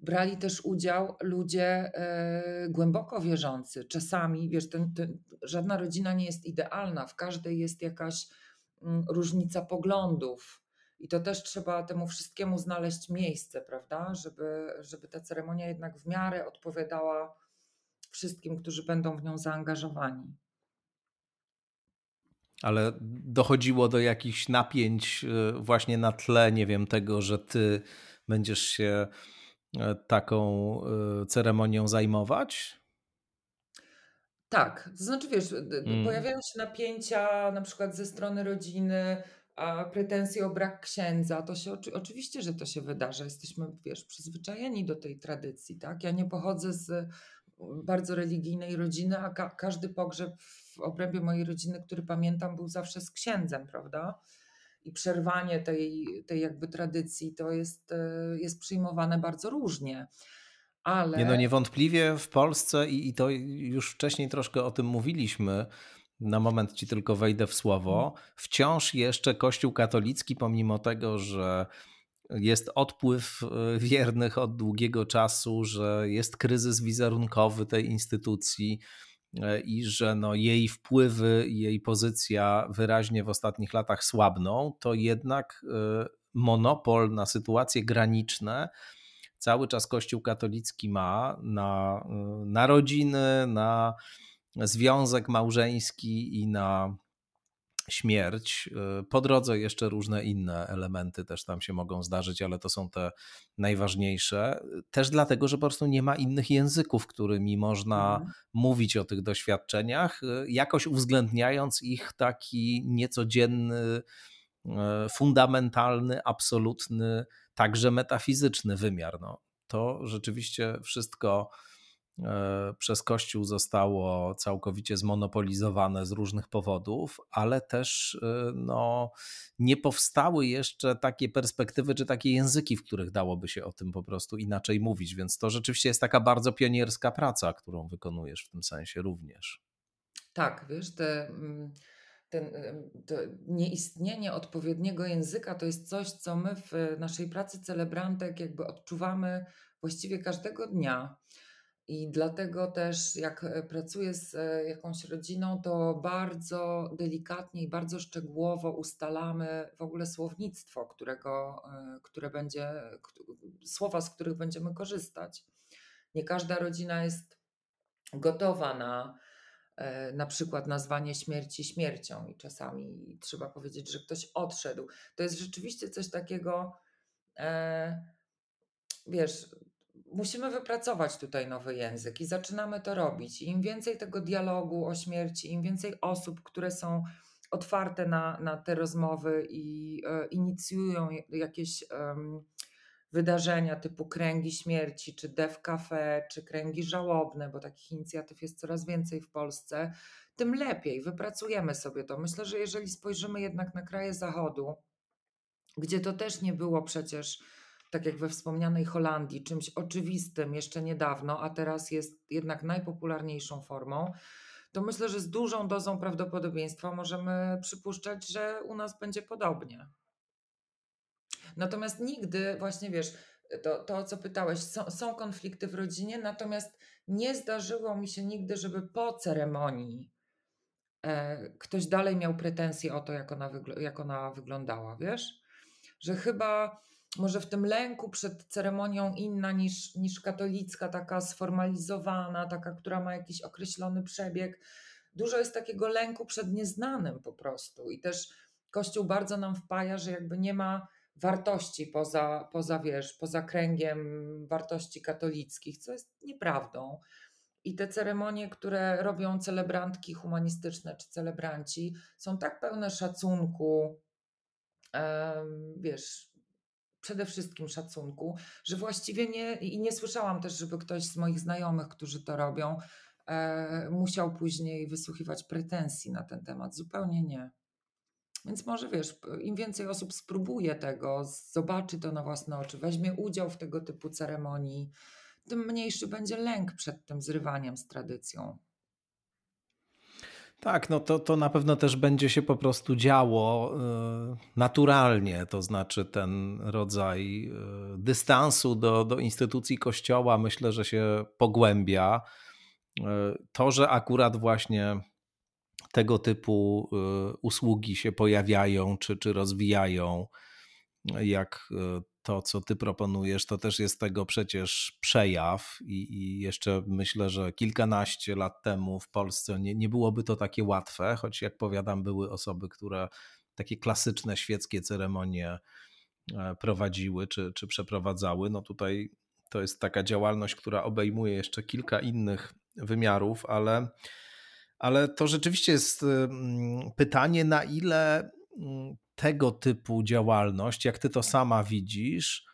brali też udział ludzie e, głęboko wierzący. Czasami, wiesz, ten, ten, żadna rodzina nie jest idealna, w każdej jest jakaś mm, różnica poglądów i to też trzeba temu wszystkiemu znaleźć miejsce, prawda? Żeby, żeby ta ceremonia jednak w miarę odpowiadała wszystkim, którzy będą w nią zaangażowani. Ale dochodziło do jakichś napięć y, właśnie na tle, nie wiem, tego, że ty będziesz się e, taką y, ceremonią zajmować? Tak, to znaczy wiesz, mm. pojawiają się napięcia na przykład ze strony rodziny, pretensje o brak księdza, to się oczywiście, że to się wydarza. Jesteśmy, wiesz, przyzwyczajeni do tej tradycji, tak? Ja nie pochodzę z bardzo religijnej rodziny, a ka każdy pogrzeb w obrębie mojej rodziny, który pamiętam, był zawsze z księdzem, prawda? I przerwanie tej, tej jakby tradycji to jest, e, jest przyjmowane bardzo różnie. Ale... Nie no niewątpliwie w Polsce i, i to już wcześniej troszkę o tym mówiliśmy, na moment ci tylko wejdę w słowo, mhm. wciąż jeszcze Kościół katolicki, pomimo tego, że jest odpływ e, wiernych od długiego czasu, że jest kryzys wizerunkowy tej instytucji e, i że no jej wpływy i jej pozycja wyraźnie w ostatnich latach słabną, to jednak e, monopol na sytuacje graniczne cały czas Kościół katolicki ma na, na rodziny, na związek małżeński i na śmierć. Y, po drodze jeszcze różne inne elementy też tam się mogą zdarzyć, ale to są te najważniejsze. Też dlatego, że po prostu nie ma innych języków, którymi można mhm. mówić o tych doświadczeniach, y, jakoś uwzględniając ich taki niecodzienny, y, fundamentalny, absolutny, także metafizyczny wymiar. No, to rzeczywiście wszystko przez Kościół zostało całkowicie zmonopolizowane z różnych powodów, ale też e, no, nie powstały jeszcze takie perspektywy czy takie języki, w których dałoby się o tym po prostu inaczej mówić. Więc to rzeczywiście jest taka bardzo pionierska praca, którą wykonujesz w tym sensie również. Tak, wiesz, te, mm, ten, to nieistnienie odpowiedniego języka to jest coś, co my w naszej pracy celebrantek jakby odczuwamy właściwie każdego dnia. I dlatego też, jak e, pracuję z e, jakąś rodziną, to bardzo delikatnie i bardzo szczegółowo ustalamy w ogóle słownictwo, którego, e, które będzie, słowa, z których będziemy korzystać. Nie każda rodzina jest gotowa na, na przykład nazwanie śmierci śmiercią i czasami trzeba powiedzieć, że ktoś odszedł. To jest rzeczywiście coś takiego, e, wiesz, musimy wypracować tutaj nowy język i zaczynamy to robić. Im więcej tego dialogu o śmierci, im więcej osób, które są otwarte na, na te rozmowy i e, inicjują jakieś wydarzenia typu kręgi śmierci, czy Dev Cafe, czy kręgi żałobne, bo takich inicjatyw jest coraz więcej w Polsce, tym lepiej. Wypracujemy sobie to. Myślę, że jeżeli spojrzymy jednak na kraje Zachodu, gdzie to też nie było przecież tak jak we wspomnianej Holandii, czymś oczywistym jeszcze niedawno, a teraz jest jednak najpopularniejszą formą, to myślę, że z dużą dozą prawdopodobieństwa możemy przypuszczać, że u nas będzie podobnie. Natomiast nigdy, właśnie wiesz, to, to co pytałeś, są, są konflikty w rodzinie, natomiast nie zdarzyło mi się nigdy, żeby po ceremonii e, ktoś dalej miał pretensje o to, jak ona, jak ona wyglądała, wiesz? Że chyba może w tym lęku przed ceremonią inna niż, niż katolicka, taka sformalizowana, taka, która ma jakiś określony przebieg. Dużo jest takiego lęku przed nieznanym po prostu. I też Kościół bardzo nam wpaja, że jakby nie ma wartości poza, poza wiesz, poza kręgiem wartości katolickich, co jest nieprawdą. I te ceremonie, które robią celebrantki humanistyczne czy celebranci, są tak pełne szacunku, wiesz, przede wszystkim szacunku, że właściwie nie, i nie słyszałam też, żeby ktoś z moich znajomych, którzy to robią, e, musiał później wysłuchiwać pretensji na ten temat. Zupełnie nie. Więc może wiesz, im więcej osób spróbuje tego, zobaczy to na własne oczy, weźmie udział w tego typu ceremonii, tym mniejszy będzie lęk przed tym zrywaniem z tradycją. Tak, no to, to na pewno też będzie się po prostu działo y, naturalnie, to znaczy ten rodzaj y, dystansu do, do instytucji kościoła myślę, że się pogłębia. Y, to, że akurat właśnie tego typu usługi się pojawiają czy, czy rozwijają, jak to, co ty proponujesz, to też jest tego przecież przejaw i, i, jeszcze myślę, że kilkanaście lat temu w Polsce nie, nie byłoby to takie łatwe, choć jak powiadam, były osoby, które takie klasyczne świeckie ceremonie e, prowadziły czy, czy przeprowadzały. No tutaj to jest taka działalność, która obejmuje jeszcze kilka innych wymiarów, ale, ale to rzeczywiście jest mm, pytanie, na ile mm, tego typu działalność, jak ty to sama widzisz,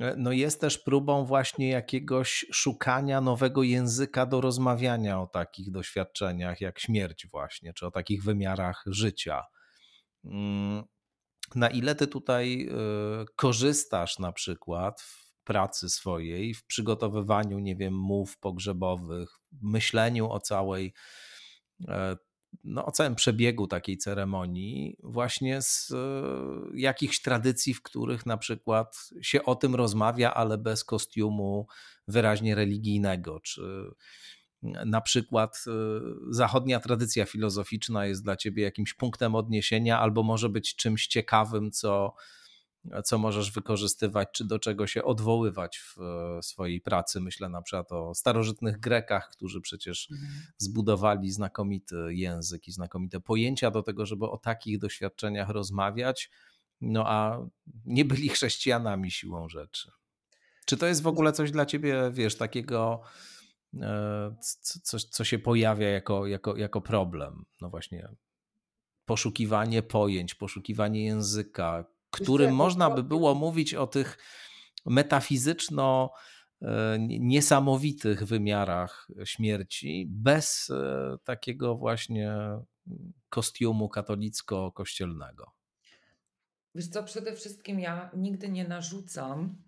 e, no jest też próbą właśnie jakiegoś szukania nowego języka do rozmawiania o takich doświadczeniach jak śmierć, właśnie, czy o takich wymiarach życia. Mm, na ile ty tutaj e, korzystasz na przykład w pracy swojej, w przygotowywaniu, nie wiem, mów pogrzebowych, myśleniu o całej e, no, o całym przebiegu takiej ceremonii, właśnie z e, jakichś tradycji, w których na przykład się o tym rozmawia, ale bez kostiumu wyraźnie religijnego, czy na przykład e, zachodnia tradycja filozoficzna jest dla ciebie jakimś punktem odniesienia, albo może być czymś ciekawym, co co możesz wykorzystywać, czy do czego się odwoływać w e, swojej pracy. Myślę na przykład o starożytnych Grekach, którzy przecież mhm. zbudowali znakomity język i znakomite pojęcia do tego, żeby o takich doświadczeniach rozmawiać, no a nie byli chrześcijanami siłą rzeczy. Czy to jest w ogóle coś dla ciebie, wiesz, takiego, e, coś, co się pojawia jako, jako, jako problem? No właśnie, poszukiwanie pojęć, poszukiwanie języka, którym można by było mówić o tych metafizyczno e, niesamowitych wymiarach śmierci bez e, takiego właśnie kostiumu katolicko-kościelnego. Wiesz co, przede wszystkim ja nigdy nie narzucam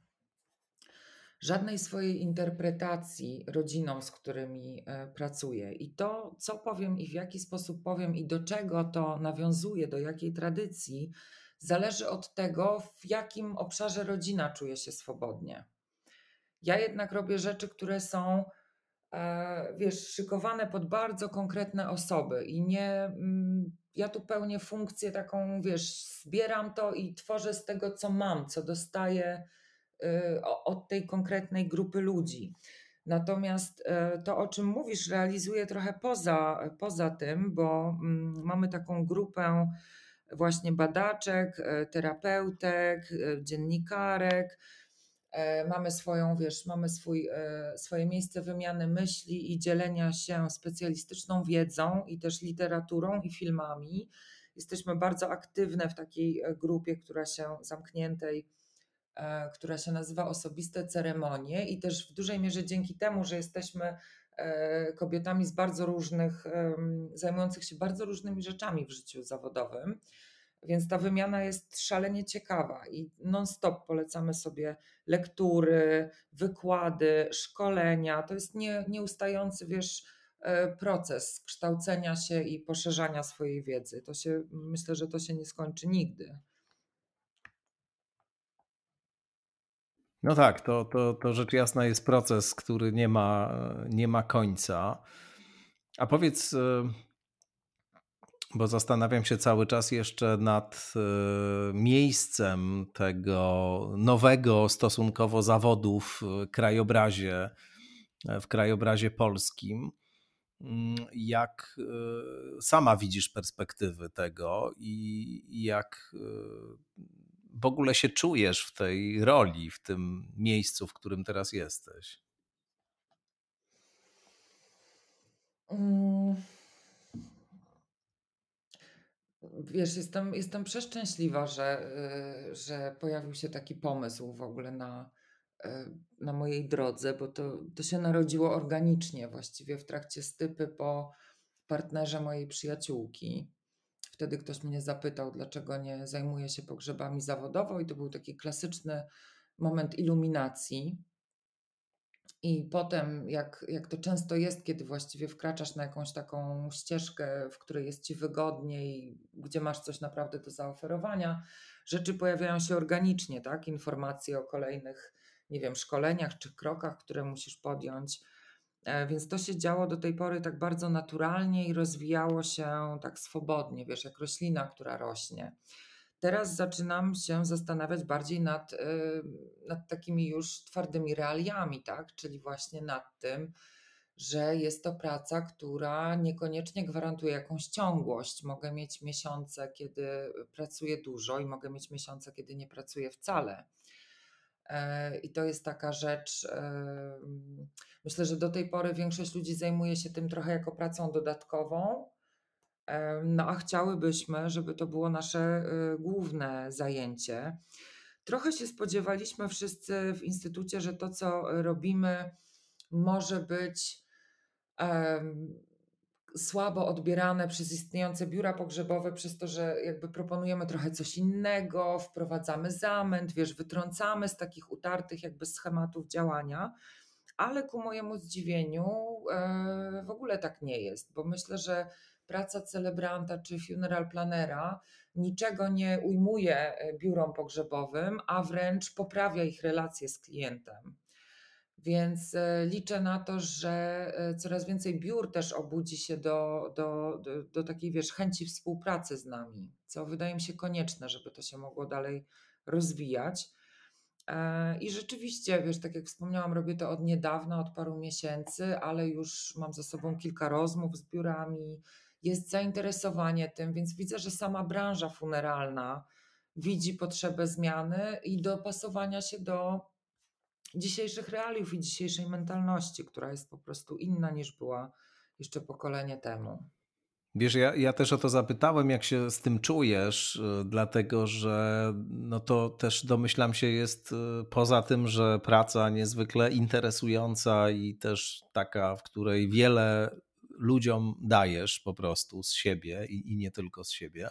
żadnej swojej interpretacji rodzinom, z którymi e, pracuję. I to, co powiem i w jaki sposób powiem i do czego to nawiązuje, do jakiej tradycji, zależy od tego, w jakim obszarze rodzina czuje się swobodnie. Ja jednak robię rzeczy, które są, e, wiesz, szykowane pod bardzo konkretne osoby i nie. Mm, ja tu pełnię funkcję taką, wiesz, zbieram to i tworzę z tego, co mam, co dostaję y, od tej konkretnej grupy ludzi. Natomiast e, to, o czym mówisz, realizuję trochę poza, poza tym, bo mm, mamy taką grupę właśnie badaczek, e, terapeutek, e, dziennikarek. Mamy swoją, wiesz, mamy swój, swoje miejsce wymiany myśli i dzielenia się specjalistyczną wiedzą i też literaturą i filmami. Jesteśmy bardzo aktywne w takiej grupie, która się zamkniętej E, która się nazywa Osobiste Ceremonie, i też w dużej mierze dzięki temu, że jesteśmy e, kobietami z bardzo różnych, zajmujących się bardzo różnymi rzeczami w życiu zawodowym. Więc ta wymiana jest szalenie ciekawa i non-stop polecamy sobie lektury, wykłady, szkolenia. To jest nie, nieustający, wiesz, e, proces kształcenia się i poszerzania swojej wiedzy. To się, myślę, że to się nie skończy nigdy. No tak, to, to, to rzecz jasna jest proces, który nie ma, nie ma końca. A powiedz, e, bo zastanawiam się cały czas jeszcze nad e, miejscem tego nowego stosunkowo zawodu w krajobrazie, w krajobrazie polskim. Mm, jak e, sama widzisz perspektywy tego i jak w ogóle się czujesz w tej roli, w tym miejscu, w którym teraz jesteś? Mm. Wiesz, jestem, jestem przeszczęśliwa, że, y, że pojawił się taki pomysł w ogóle na, y, na mojej drodze, bo to, to się narodziło organicznie, właściwie w trakcie stypy po partnerze mojej przyjaciółki wtedy ktoś mnie zapytał, dlaczego nie zajmuję się pogrzebami zawodowo, i to był taki klasyczny moment iluminacji. I potem, jak, jak to często jest, kiedy właściwie wkraczasz na jakąś taką ścieżkę, w której jest ci wygodnie i gdzie masz coś naprawdę do zaoferowania, rzeczy pojawiają się organicznie, tak? Informacje o kolejnych, nie wiem, szkoleniach czy krokach, które musisz podjąć. E, więc to się działo do tej pory tak bardzo naturalnie i rozwijało się tak swobodnie, wiesz, jak roślina, która rośnie. Teraz zaczynam się zastanawiać bardziej nad, nad takimi już twardymi realiami, tak? czyli właśnie nad tym, że jest to praca, która niekoniecznie gwarantuje jakąś ciągłość. Mogę mieć miesiące, kiedy pracuję dużo, i mogę mieć miesiące, kiedy nie pracuję wcale. E, I to jest taka rzecz. Myślę, że do tej pory większość ludzi zajmuje się tym trochę jako pracą dodatkową. No a chciałybyśmy, żeby to było nasze y, główne zajęcie. Trochę się spodziewaliśmy wszyscy w instytucie, że to, co robimy, może być słabo odbierane przez istniejące biura pogrzebowe, przez to, że jakby proponujemy trochę coś innego, wprowadzamy zamęt, wiesz, wytrącamy z takich utartych jakby schematów działania, ale ku mojemu zdziwieniu e, w ogóle tak nie jest, bo myślę, że praca celebranta czy funeral planera niczego nie ujmuje e, biurom pogrzebowym, a wręcz poprawia ich relacje z klientem. Więc e, liczę na to, że e, coraz więcej biur też obudzi się do, do, do, do, takiej wiesz, chęci współpracy z nami, co wydaje mi się konieczne, żeby to się mogło dalej rozwijać. E, I rzeczywiście, wiesz, tak jak wspomniałam, robię to od niedawna, od paru miesięcy, ale już mam za sobą kilka rozmów z biurami, jest zainteresowanie tym, więc widzę, że sama branża funeralna widzi potrzebę zmiany i dopasowania się do dzisiejszych realiów i dzisiejszej mentalności, która jest po prostu inna niż była jeszcze pokolenie temu. Wiesz, ja, ja też o to zapytałem, jak się z tym czujesz, y, dlatego że no to też domyślam się jest y, poza tym, że praca niezwykle interesująca i też taka, w której wiele ludziom dajesz po prostu z siebie i, i nie tylko z siebie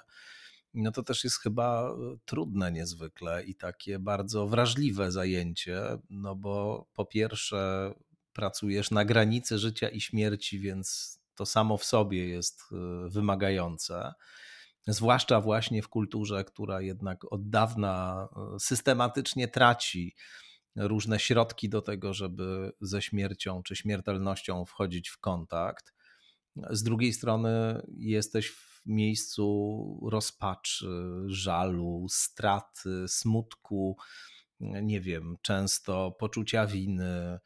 no to też jest chyba e, trudne niezwykle i takie bardzo wrażliwe zajęcie, no bo po pierwsze pracujesz na granicy życia i śmierci, więc to samo w sobie jest e, wymagające. Zwłaszcza właśnie w kulturze, która jednak od dawna e, systematycznie traci różne środki do tego, żeby ze śmiercią czy śmiertelnością wchodzić w kontakt. Z drugiej strony jesteś miejscu rozpaczy, żalu, straty, smutku, nie wiem, często poczucia winy,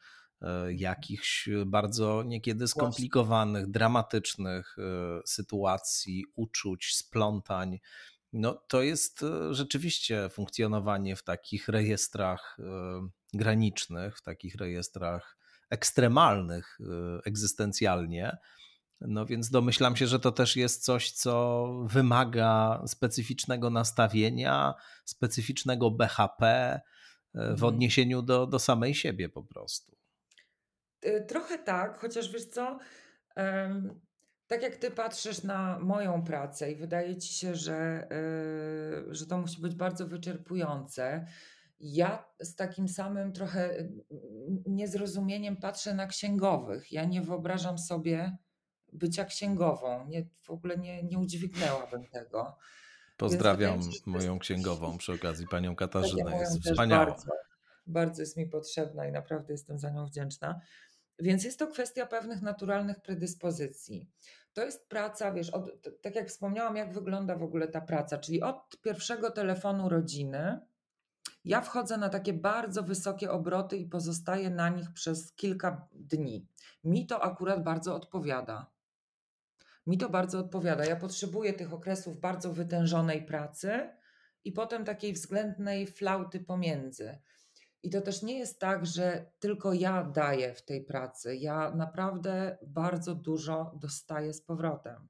jakichś bardzo niekiedy skomplikowanych, dramatycznych sytuacji, uczuć, splątań. No, to jest rzeczywiście funkcjonowanie w takich rejestrach granicznych, w takich rejestrach ekstremalnych egzystencjalnie. No więc domyślam się, że to też jest coś, co wymaga specyficznego nastawienia, specyficznego BHP e, w mhm. odniesieniu do, do samej siebie po prostu. Trochę tak, chociaż wiesz co, tak jak ty patrzysz na moją pracę i wydaje ci się, że, e, że to musi być bardzo wyczerpujące. Ja z takim samym trochę niezrozumieniem patrzę na księgowych. Ja nie wyobrażam sobie bycia księgową. Nie, w ogóle nie, nie udźwignęłabym tego. Pozdrawiam moją księgową przy okazji, panią Katarzynę. Jest wspaniała. Bardzo, bardzo jest mi potrzebna i naprawdę jestem za nią wdzięczna. Więc jest to kwestia pewnych naturalnych predyspozycji. To jest praca, wiesz, od, tak jak wspomniałam, jak wygląda w ogóle ta praca, czyli od pierwszego telefonu rodziny ja wchodzę na takie bardzo wysokie obroty i pozostaję na nich przez kilka dni. Mi to akurat bardzo odpowiada. Mi to bardzo odpowiada. Ja potrzebuję tych okresów bardzo wytężonej pracy i potem takiej względnej flauty pomiędzy. I to też nie jest tak, że tylko ja daję w tej pracy. Ja naprawdę bardzo dużo dostaję z powrotem.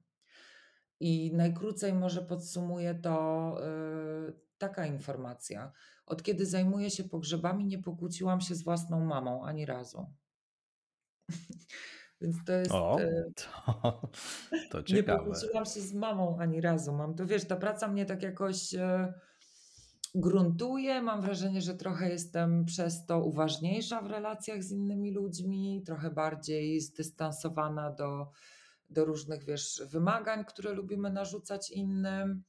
I najkrócej może podsumuję to yy, taka informacja. Od kiedy zajmuję się pogrzebami, nie pokłóciłam się z własną mamą ani razu. Więc to jest. O, e, to, to ciekawe. Nie pokłóciłam się z mamą ani razu. Mam to, wiesz, ta praca mnie tak jakoś e, gruntuje. Mam wrażenie, że trochę jestem przez to uważniejsza w relacjach z innymi ludźmi, trochę bardziej zdystansowana do, do różnych, wiesz, wymagań, które lubimy narzucać innym.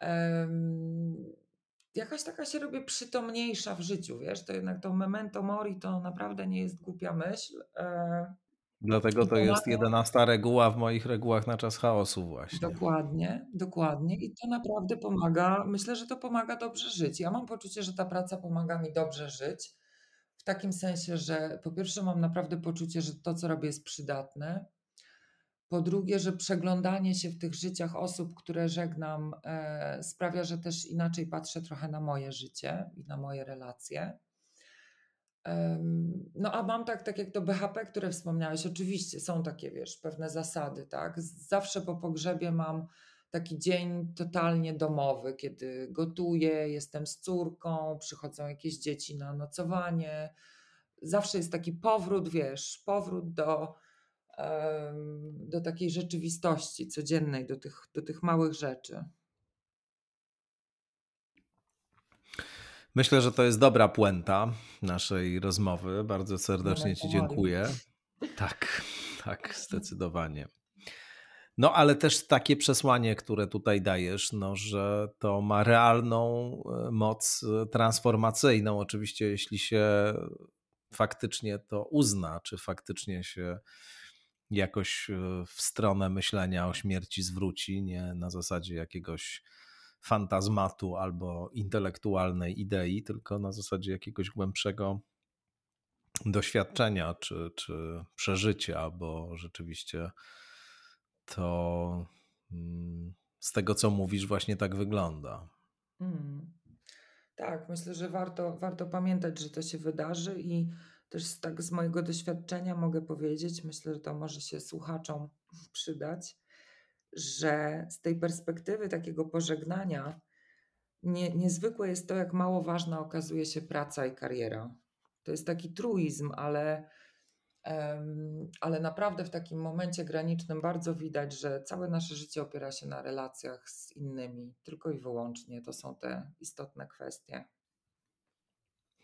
Um, jakaś taka się robię przytomniejsza w życiu, wiesz, to jednak to memento mori to naprawdę nie jest głupia myśl. E, Dlatego to jest jedenasta reguła w moich regułach na czas chaosu właśnie. Dokładnie, dokładnie. I to naprawdę pomaga. Myślę, że to pomaga dobrze żyć. Ja mam poczucie, że ta praca pomaga mi dobrze żyć. W takim sensie, że po pierwsze mam naprawdę poczucie, że to, co robię, jest przydatne. Po drugie, że przeglądanie się w tych życiach osób, które żegnam, e, sprawia, że też inaczej patrzę trochę na moje życie i na moje relacje. No a mam tak, tak jak to BHP, które wspomniałeś, oczywiście są takie, wiesz, pewne zasady, tak? Zawsze po pogrzebie mam taki dzień totalnie domowy, kiedy gotuję, jestem z córką, przychodzą jakieś dzieci na nocowanie. Zawsze jest taki powrót, wiesz, powrót do, do takiej rzeczywistości codziennej, do tych, do tych małych rzeczy. Myślę, że to jest dobra puenta naszej rozmowy. Bardzo serdecznie Ci dziękuję. Tak, tak, zdecydowanie. No, ale też takie przesłanie, które tutaj dajesz, no, że to ma realną e, moc e, transformacyjną. Oczywiście, jeśli się faktycznie to uzna, czy faktycznie się jakoś e, w stronę myślenia o śmierci zwróci, nie na zasadzie jakiegoś fantazmatu albo intelektualnej idei, tylko na zasadzie jakiegoś głębszego doświadczenia czy, czy przeżycia, bo rzeczywiście to mm, z tego, co mówisz, właśnie tak wygląda. Mm. Tak, myślę, że warto, warto pamiętać, że to się wydarzy i też tak z mojego doświadczenia mogę powiedzieć, myślę, że to może się słuchaczom przydać, że z tej perspektywy takiego pożegnania nie, niezwykłe jest to, jak mało ważna okazuje się praca i kariera. To jest taki truizm, ale, um, ale naprawdę w takim momencie granicznym bardzo widać, że całe nasze życie opiera się na relacjach z innymi, tylko i wyłącznie. To są te istotne kwestie.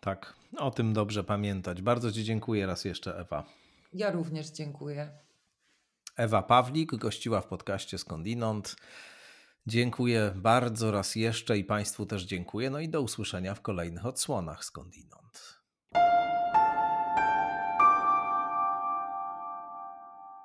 Tak, o tym dobrze pamiętać. Bardzo Ci dziękuję raz jeszcze, Ewa. Ja również dziękuję. Ewa Pawlik gościła w podcaście Skądinąd. Dziękuję bardzo raz jeszcze i Państwu też dziękuję. No i do usłyszenia w kolejnych odsłonach Skądinąd.